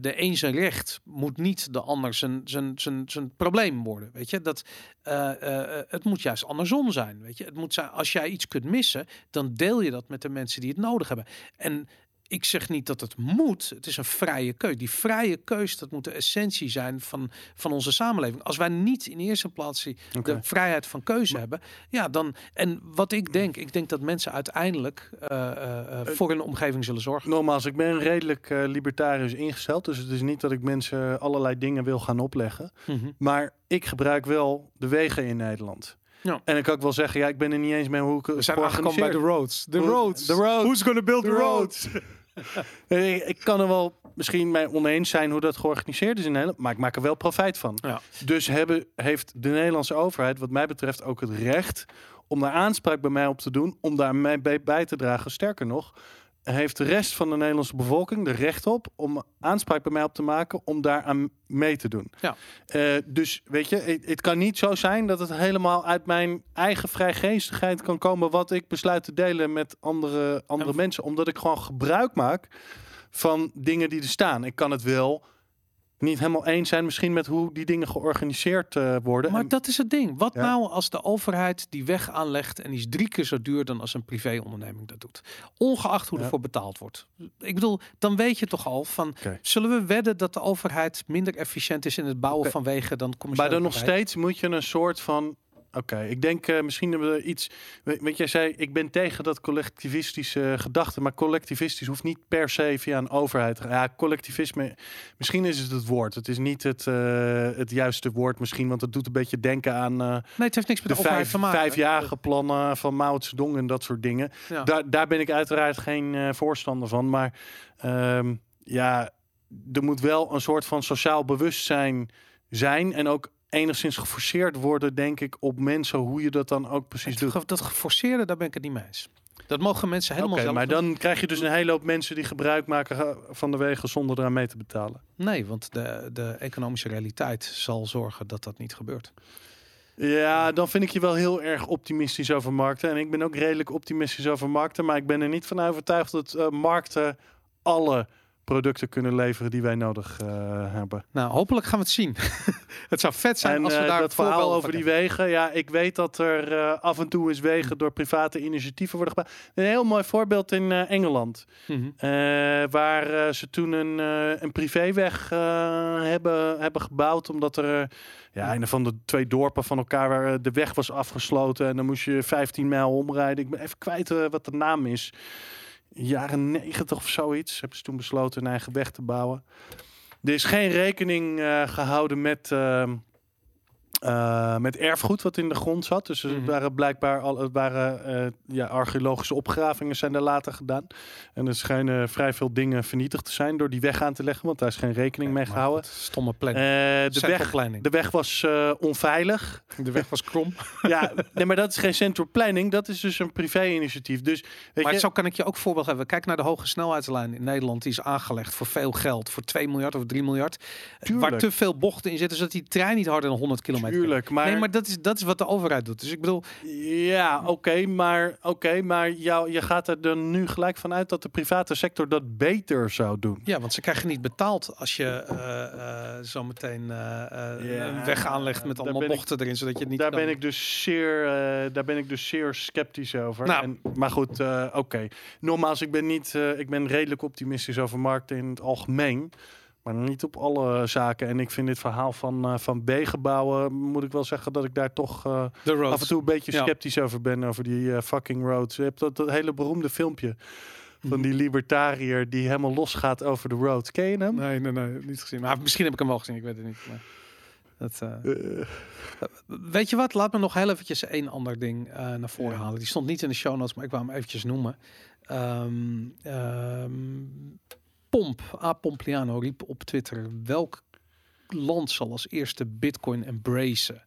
de een zijn recht moet niet de ander zijn, zijn, zijn, zijn probleem worden. Weet je, dat eh, eh, eh, het moet juist andersom zijn. Weet je, het moet zijn als jij iets kunt missen, dan deel je dat met de mensen die het nodig hebben. En ik zeg niet dat het moet. Het is een vrije keuze. Die vrije keuze, dat moet de essentie zijn van, van onze samenleving. Als wij niet in eerste plaats de vrijheid van keuze hebben, ja, dan. En wat ik denk, ik denk dat mensen uiteindelijk eh, eh, eh, voor hun omgeving zullen zorgen. Nogmaals, ik ben redelijk eh, libertarisch ingesteld. Dus het is niet dat ik mensen allerlei dingen wil gaan opleggen. Mhm. Maar ik gebruik wel de wegen in Nederland. Ja. En ik kan ook wel zeggen, ja, ik ben er niet eens mee hoe ik We zijn aangekomen bij de roads. De roads. de roads. Who's gonna build the The roads? ik, ik kan er wel misschien mee oneens zijn hoe dat georganiseerd is in Nederland, maar ik maak er wel profijt van. Ja. Dus hebben, heeft de Nederlandse overheid, wat mij betreft, ook het recht om daar aanspraak bij mij op te doen, om daar mij bij, bij te dragen. Sterker nog, heeft de rest van de Nederlandse bevolking er recht op om aanspraak bij mij op te maken om daaraan mee te doen. Ja. Eh, dus weet je, het, het kan niet zo zijn dat het helemaal uit mijn eigen vrijgeestigheid kan komen wat ik besluit te delen met andere, andere En- mensen, omdat ik gewoon gebruik maak van dingen die er staan. Ik kan het wel niet helemaal eens zijn misschien met hoe die dingen georganiseerd eh, worden. Maar En- dat is het ding. Wat Ja. nou als de overheid die weg aanlegt en die is drie keer zo duur dan als een privéonderneming dat doet? Ongeacht hoe Ja. ervoor betaald wordt. Ik bedoel, dan weet je toch al van, zullen we wedden dat de overheid minder efficiënt is in het bouwen van wegen dan Maar commerciële dan nog steeds moet je een soort van. Oké, ik denk eh, misschien hebben we iets. we- Weet jij zei, ik ben tegen dat collectivistische gedachte, maar collectivistisch hoeft niet per se via een overheid. Ja, collectivisme, misschien is het het woord. Het is niet het, eh, het juiste woord, misschien, want het doet een beetje denken aan eh, Nee, het heeft niks met de de, overheid te maken. vijfjarige plannen van Mao Zedong en dat soort dingen. Ja. Daar, daar ben ik uiteraard geen eh, voorstander van. Maar ehm, ja, er moet wel een soort van sociaal bewustzijn zijn. En ook enigszins geforceerd worden, denk ik, op mensen hoe je dat dan ook precies Het doet. dat geforceerde, daar ben ik het niet mee eens. Dat mogen mensen helemaal Oké, zelf maar doen. dan krijg je dus een hele hoop mensen die gebruik maken van de wegen zonder eraan mee te betalen. Nee, want de, de economische realiteit zal zorgen dat dat niet gebeurt. Ja, dan vind ik je wel heel erg optimistisch over markten. En ik ben ook redelijk optimistisch over markten. Maar ik ben er niet van overtuigd dat eh, markten alle producten kunnen leveren die wij nodig eh, hebben. Nou, hopelijk gaan we het zien. het zou vet zijn En als we eh, daar dat verhaal over die wegen. Ja, ik weet dat er eh, af en toe eens wegen door private initiatieven worden gebouwd. Een heel mooi voorbeeld in Engeland. Mhm. Waar ze toen een, een privéweg hebben, hebben gebouwd. Omdat er ja, een van de twee dorpen van elkaar waar de weg was afgesloten. En dan moest je 15 mijl omrijden. Ik ben even kwijt wat de naam is. Jaren 90 of zoiets. Hebben ze toen besloten een eigen weg te bouwen. Er is geen rekening eh, gehouden met, eh, met erfgoed wat in de grond zat. Dus er Mhm. waren blijkbaar al, het waren eh, ja, archeologische opgravingen zijn daar later gedaan. En er schijnen vrij veel dingen vernietigd te zijn door die weg aan te leggen, want daar is geen rekening mee gehouden. goed, Stomme Eh, planning. de, Central weg, planning. de weg was eh, onveilig. De weg was krom. ja, nee, maar dat is geen central planning. Dat is dus een privé-initiatief. Dus weet maar je, zo kan ik je ook voorbeeld hebben. Kijk naar de hoge snelheidslijn in Nederland. Die is aangelegd voor veel geld. Voor 2 miljard of 3 miljard. Waar Tuurlijk. te veel bochten in zitten. Zodat die trein niet harder dan 100 kilometer tuurlijk, maar, Nee, maar dat is, dat is wat de overheid doet. Dus ik bedoel, Ja, oké, maar, oké, maar jou, je gaat er dan nu gelijk vanuit dat de private sector dat beter zou doen. ja, want ze krijgen niet betaald als je eh, eh, zo meteen eh, een weg aanlegt met allemaal ik- bochten erin, zodat je het niet Daar kan. ben ik dus zeer, daar ben ik dus zeer sceptisch over. Nou. En, maar goed, oké. Nogmaals, ik ben niet, ik ben redelijk optimistisch over markten in het algemeen. Maar niet op alle zaken. En ik vind dit verhaal van, eh, van B-gebouwen, moet ik wel zeggen dat ik daar toch eh, roads. af en toe een beetje Ja. sceptisch over ben. Over die eh, fucking roads. Je hebt dat, dat hele beroemde filmpje Mhm. van die libertariër die helemaal losgaat over de roads. Ken je hem? Nee, nee, nee, niet gezien. Maar misschien heb ik hem wel gezien, ik weet het niet. Maar dat, eh, Eh, Weet je wat? Laat me nog heel eventjes één ander ding eh, naar voren Ja. halen. Die stond niet in de show notes, maar ik wou hem eventjes noemen. Ehm, Pomp, A. Pompliano, riep op Twitter... welk land zal als eerste bitcoin embracen?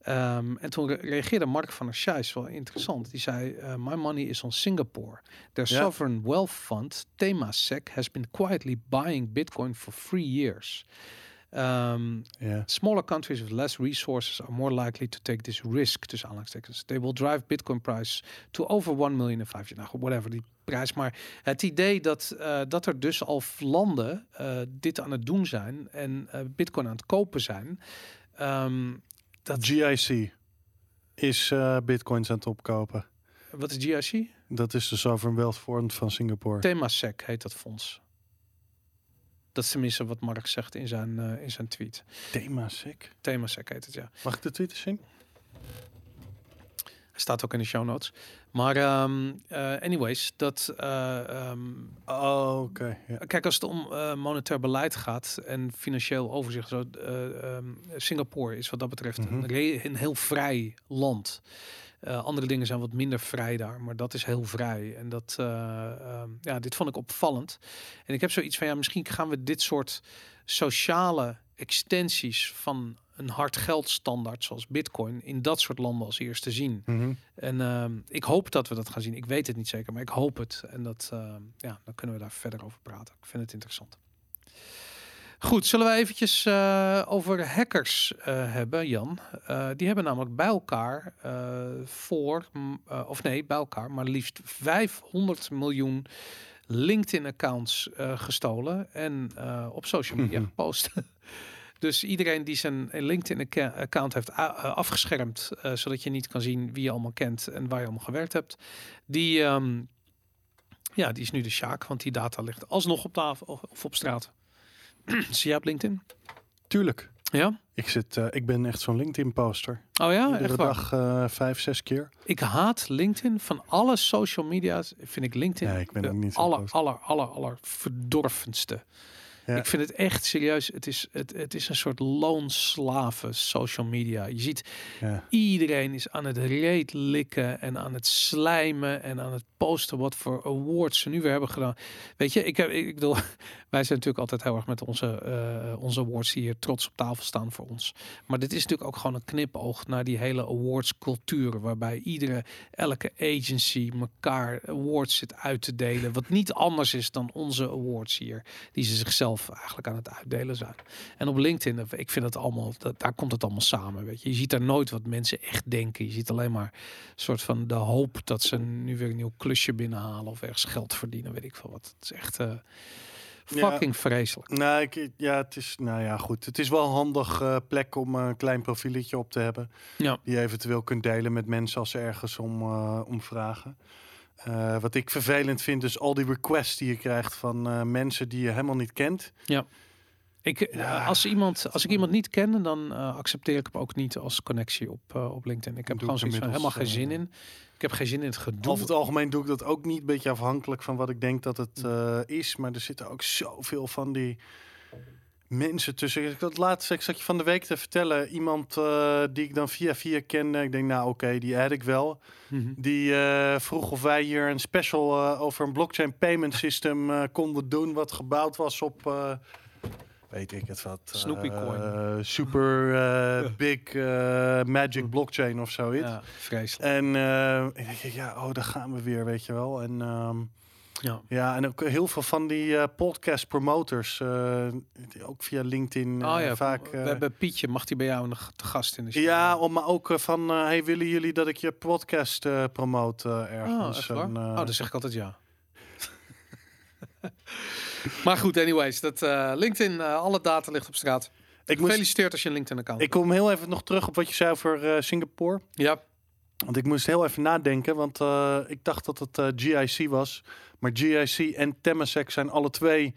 Ehm, en toen re- reageerde Mark van der Scheijs, wel interessant. Die zei, eh, my money is on Singapore. Their sovereign wealth fund, Temasek, has been quietly buying bitcoin for three years. Ehm. Smaller countries with less resources are more likely to take this risk. Tussen aanhalingstekens. They will drive Bitcoin price to over 1 million in five years. Nou, whatever die prijs. Maar het idee dat, eh, dat er dus al landen eh, dit aan het doen zijn en eh, Bitcoin aan het kopen zijn. ehm, dat, GIC is bitcoins aan het opkopen. wat is GIC? Dat is de Sovereign Wealth Fund van Singapore. Temasek heet dat fonds. Dat is tenminste wat Mark zegt in zijn, eh, in zijn tweet. Temasek. Temasek heet het, ja. Mag ik de tweet eens zien? Staat ook in de show notes. Maar ehm, eh, anyways, dat... eh, ehm, Oh, oké. Kijk, als het om eh, monetair beleid gaat en financieel overzicht, zo, eh, ehm, Singapore is wat dat betreft Mhm. een, een heel vrij land. Eh, andere dingen zijn wat minder vrij daar, maar dat is heel vrij. En dat, eh, ehm, ja, dit vond ik opvallend. En ik heb zoiets van, ja, misschien gaan we dit soort sociale extensies van een hard geldstandaard zoals Bitcoin in dat soort landen als eerste zien. Mhm. En ehm, ik hoop dat we dat gaan zien. Ik weet het niet zeker, maar ik hoop het. En dat, ehm, ja, dan kunnen we daar verder over praten. Ik vind het interessant. Goed, zullen we eventjes eh, over hackers eh, hebben, Jan? Eh, die hebben namelijk bij elkaar voor, of nee, bij elkaar, maar liefst 500 miljoen LinkedIn-accounts gestolen en op social media Mhm. gepost. dus iedereen die zijn LinkedIn-account heeft afgeschermd, zodat je niet kan zien wie je allemaal kent en waar je allemaal gewerkt hebt, die, ehm, ja, die is nu de Sjaak, want die data ligt alsnog op tafel of op straat. Zie jij op LinkedIn? Tuurlijk. Ja? Ik, zit, eh, ik ben echt zo'n LinkedIn-poster. Oh ja, Iedere echt waar. dag eh, vijf, zes keer. Ik haat LinkedIn. Van alle social media's vind ik LinkedIn Nee, ik ben de niet aller, aller, aller verdorvenste. Ja. Ik vind het echt serieus. Het is, het, het is een soort loonslaven social media. Je ziet Ja. iedereen is aan het reet likken en aan het slijmen en aan het posten wat voor awards ze nu weer hebben gedaan. Weet je, ik heb, ik bedoel, wij zijn natuurlijk altijd heel erg met onze, eh, onze awards die hier trots op tafel staan voor ons. Maar dit is natuurlijk ook gewoon een knipoog naar die hele awards cultuur, waarbij iedere, elke agency elkaar awards zit uit te delen, wat niet anders is dan onze awards hier, die ze zichzelf eigenlijk aan het uitdelen zijn. En op LinkedIn, ik vind het allemaal, dat, daar komt het allemaal samen. Weet je. je ziet daar nooit wat mensen echt denken. Je ziet alleen maar een soort van de hoop dat ze nu weer een nieuw klusje binnenhalen of ergens geld verdienen, weet ik veel wat. Het is echt eh, Ja. fucking vreselijk. Nou, ik, ja, het is, nou ja, goed. Het is wel een handig eh, plek om een klein profieletje op te hebben. Ja. Die je eventueel kunt delen met mensen als ze ergens om, eh, om vragen. Eh, wat ik vervelend vind, is al die requests die je krijgt van eh, mensen die je helemaal niet kent. Ik, eh, Ja. als, iemand, als ik iemand niet ken, dan accepteer ik hem ook niet als connectie op, op LinkedIn. Ik heb gewoon zoiets van helemaal geen zin in. Ik heb geen zin in het gedoe. Over het algemeen doe ik dat ook niet. Beetje afhankelijk van wat ik denk dat het eh, is. Maar er zitten ook zoveel van die mensen tussen. Ik had laatst, ik zat je van de week te vertellen. Iemand eh, die ik dan via via kende. Ik denk, nou oké, die had ik wel. Mhm. Die eh, vroeg of wij hier een special eh, over een blockchain payment system konden doen. Wat gebouwd was op. Weet ik het wat. Snoopy coin. super big magic blockchain of zoiets. Ja, vreselijk. En ik denk, ja, oh, daar gaan we weer, weet je wel. En ehm, Ja. ja, en ook heel veel van die eh, podcast promoters, eh, ook via LinkedIn Oh eh, ja, vaak. we hebben Pietje, mag die bij jou nog te gast in de show? ja, om, maar ook van, hey, willen jullie dat ik je podcast promote Oh, ergens? waar? En, oh, dan zeg ik altijd ja. maar goed, anyways, dat LinkedIn, alle data ligt op straat. ik, moest, Gefeliciteerd als je een LinkedIn-account ik kom heel even nog terug op wat je zei over Singapore. Ja, Want ik moest heel even nadenken, want ik dacht dat het GIC was. Maar GIC en Temasek zijn alle twee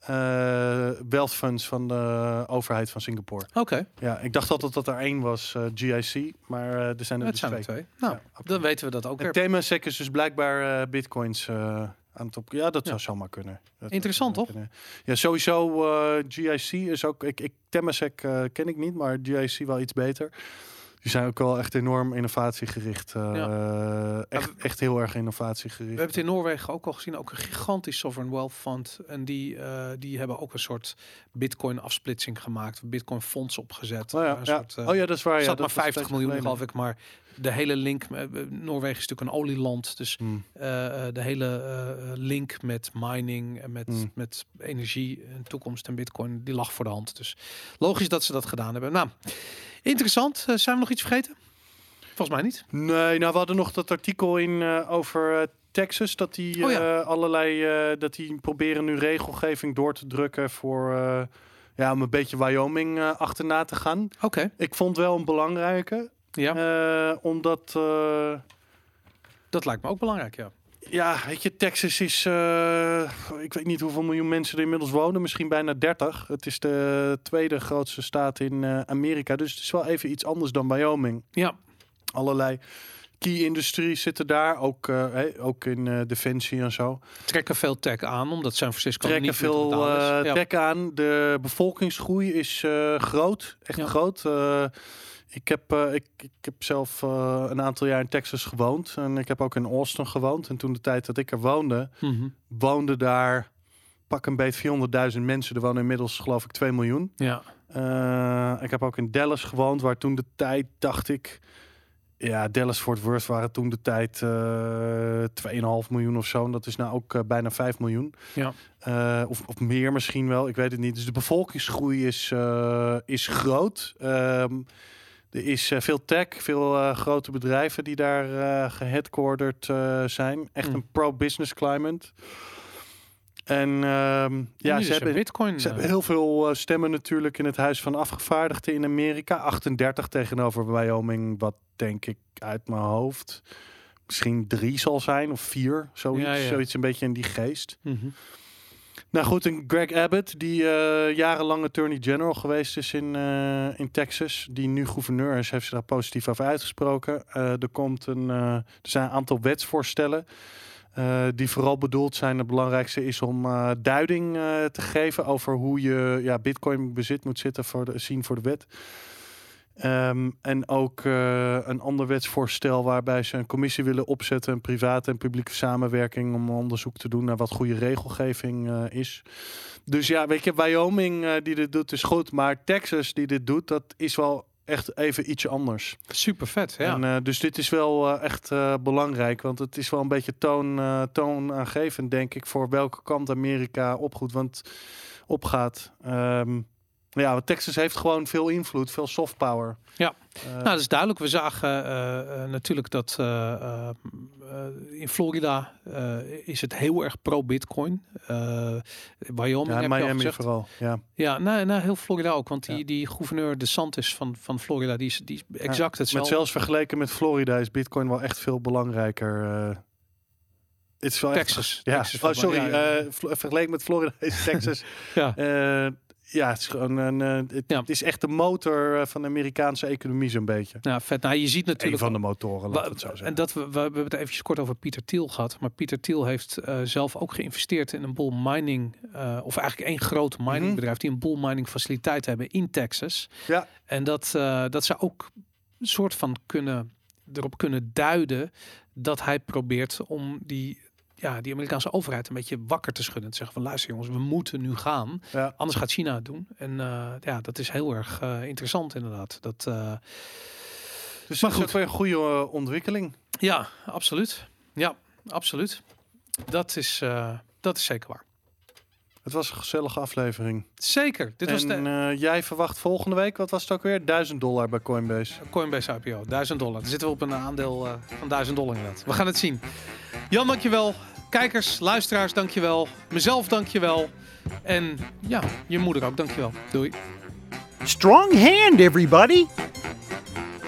eh wealth funds van de overheid van Singapore. oké. Ja, ik dacht altijd dat er één was, eh, GIC, maar eh, er zijn er dus zijn twee. twee. Nou, Ja, dan weten we dat ook En weer. Temasek is dus blijkbaar bitcoins aan het op. Ja, dat Ja. zou zomaar kunnen. Dat zou Interessant, toch? Ja, sowieso GIC is ook. Ik, ik Temasek ken ik niet, maar GIC wel iets beter. Die zijn ook wel echt enorm innovatiegericht. eh, echt, echt heel erg We innovatiegericht. hebben het in Noorwegen ook al gezien, ook een gigantisch sovereign wealth fund. En die, eh, die hebben ook een soort bitcoin afsplitsing gemaakt, bitcoin fonds opgezet. Oh ja, Een ja. soort, oh ja, dat is waar. Ja, zat dat maar was 50 een miljoen, geloof ik. Maar de hele link, Noorwegen is natuurlijk een olieland. Dus eh, de hele link met mining en met, Hmm. met energie en toekomst en bitcoin, die lag voor de hand. Dus logisch dat ze dat gedaan hebben. Nou, interessant. Eh, zijn we nog iets vergeten? Volgens mij niet. Nee, nou we hadden nog dat artikel in eh, over eh, Texas dat die Oh ja. allerlei dat die proberen nu regelgeving door te drukken voor ja om een beetje Wyoming achterna te gaan. Oké, Ik vond wel een belangrijke, ja, omdat dat lijkt me ook belangrijk, ja. Ja, weet je, Texas is eh, ik weet niet hoeveel miljoen mensen er inmiddels wonen, misschien bijna 30. Het is de tweede grootste staat in eh, Amerika, dus het is wel even iets anders dan Wyoming. Ja, allerlei key industries zitten daar, ook, eh, ook in defensie en zo. trekken veel tech aan, omdat San Francisco Trekken niet veel Ja. tech aan. De bevolkingsgroei is groot, echt Ja. groot. Ik, heb, eh, ik, ik heb zelf eh, een aantal jaar in Texas gewoond en ik heb ook in Austin gewoond. En toen de tijd dat ik er woonde, Mhm. woonde daar pak een beet 400.000 mensen. Er wonen inmiddels geloof ik 2 miljoen. Ja, Eh, ik heb ook in Dallas gewoond, waar toen de tijd dacht ik. Ja, Dallas Fort Worth waren toen de tijd eh 2,5 miljoen of zo. En dat is nou ook bijna 5 miljoen. Ja. Of, of meer misschien wel, ik weet het niet. Dus de bevolkingsgroei is, is groot. Ehm, er is eh, veel tech, veel eh, grote bedrijven die daar geheadquartered eh, zijn. Echt Mm. een pro-business climate. En ehm, ja, dus ze een hebben, bitcoin. ze hebben heel veel stemmen natuurlijk in het Huis van Afgevaardigden in Amerika. 38 tegenover Wyoming, wat denk ik uit mijn hoofd misschien drie zal zijn of vier. Zoiets, Ja, ja. zoiets een beetje in die geest. mhm. Nou goed, en Greg Abbott, die eh, jarenlang attorney general geweest is in, eh, in Texas, die nu gouverneur is, heeft zich daar positief over uitgesproken. Eh, er, komt een, er zijn een aantal wetsvoorstellen die vooral bedoeld zijn. Het belangrijkste is om duiding te geven over hoe je ja, bitcoin bezit moet zitten voor de, zien voor de wet. Ehm, en ook eh, een ander wetsvoorstel waarbij ze een commissie willen opzetten, een private en publieke samenwerking om onderzoek te doen naar wat goede regelgeving eh, is. Dus ja, weet je, Wyoming eh, die dit doet is goed, maar Texas die dit doet, dat is wel echt even iets anders. Super vet, ja. En, dus dit is wel echt belangrijk, want het is wel een beetje toon, toonaangevend, denk ik, voor welke kant Amerika opgoed, want opgaat. Ehm, ja, want Texas heeft gewoon veel invloed, veel soft power. Ja. Eh, Nou, dat is duidelijk. We zagen eh, eh, natuurlijk dat in Florida is het heel erg pro-Bitcoin. Wyoming ja, heb je al Miami gezegd. vooral. Ja. Ja, nou, nou, heel Florida ook. Want die, Ja. die gouverneur DeSantis van, van Florida, die is, die is exact Ja, hetzelfde. Met zelfs vergeleken met Florida is Bitcoin wel echt veel belangrijker. het is wel echt- Texas. ja, Texas oh, sorry. vergeleken met Florida is Texas. Ja. Ja, het is gewoon een. eh, het, Ja. het is echt de motor eh, van de Amerikaanse economie zo'n beetje. Nou, vet. Nou, je ziet Een natuurlijk... van de motoren, laat het zo zeggen. En dat we, we hebben het eventjes kort over Pieter Thiel gehad. Maar Pieter Thiel heeft eh, zelf ook geïnvesteerd in een boel mining. of eigenlijk één groot miningbedrijf die een boel mining faciliteit hebben in Texas. Ja. En dat, eh, dat zou ook een soort van kunnen erop kunnen duiden dat hij probeert om die. Ja, die Amerikaanse overheid een beetje wakker te schudden. Te zeggen van luister jongens, we moeten nu gaan. Ja. Anders gaat China het doen. En eh, ja, dat is heel erg eh, interessant inderdaad. Dat, eh, Dus Maar dat is goed. weer een goede ontwikkeling. Ja, absoluut. Ja, absoluut. Dat is, dat is zeker waar. Het was een gezellige aflevering. Zeker. Dit was en de eh, jij verwacht volgende week, wat was het ook weer? 1000 dollar bij Coinbase. Coinbase IPO. 1000 dollar. Dan zitten we op een aandeel van 1000 dollar inderdaad. We gaan het zien. Jan, dankjewel. Kijkers, luisteraars, dankjewel. Mezelf, dankjewel. En ja, je moeder ook, dankjewel. Doei. Strong hand, everybody!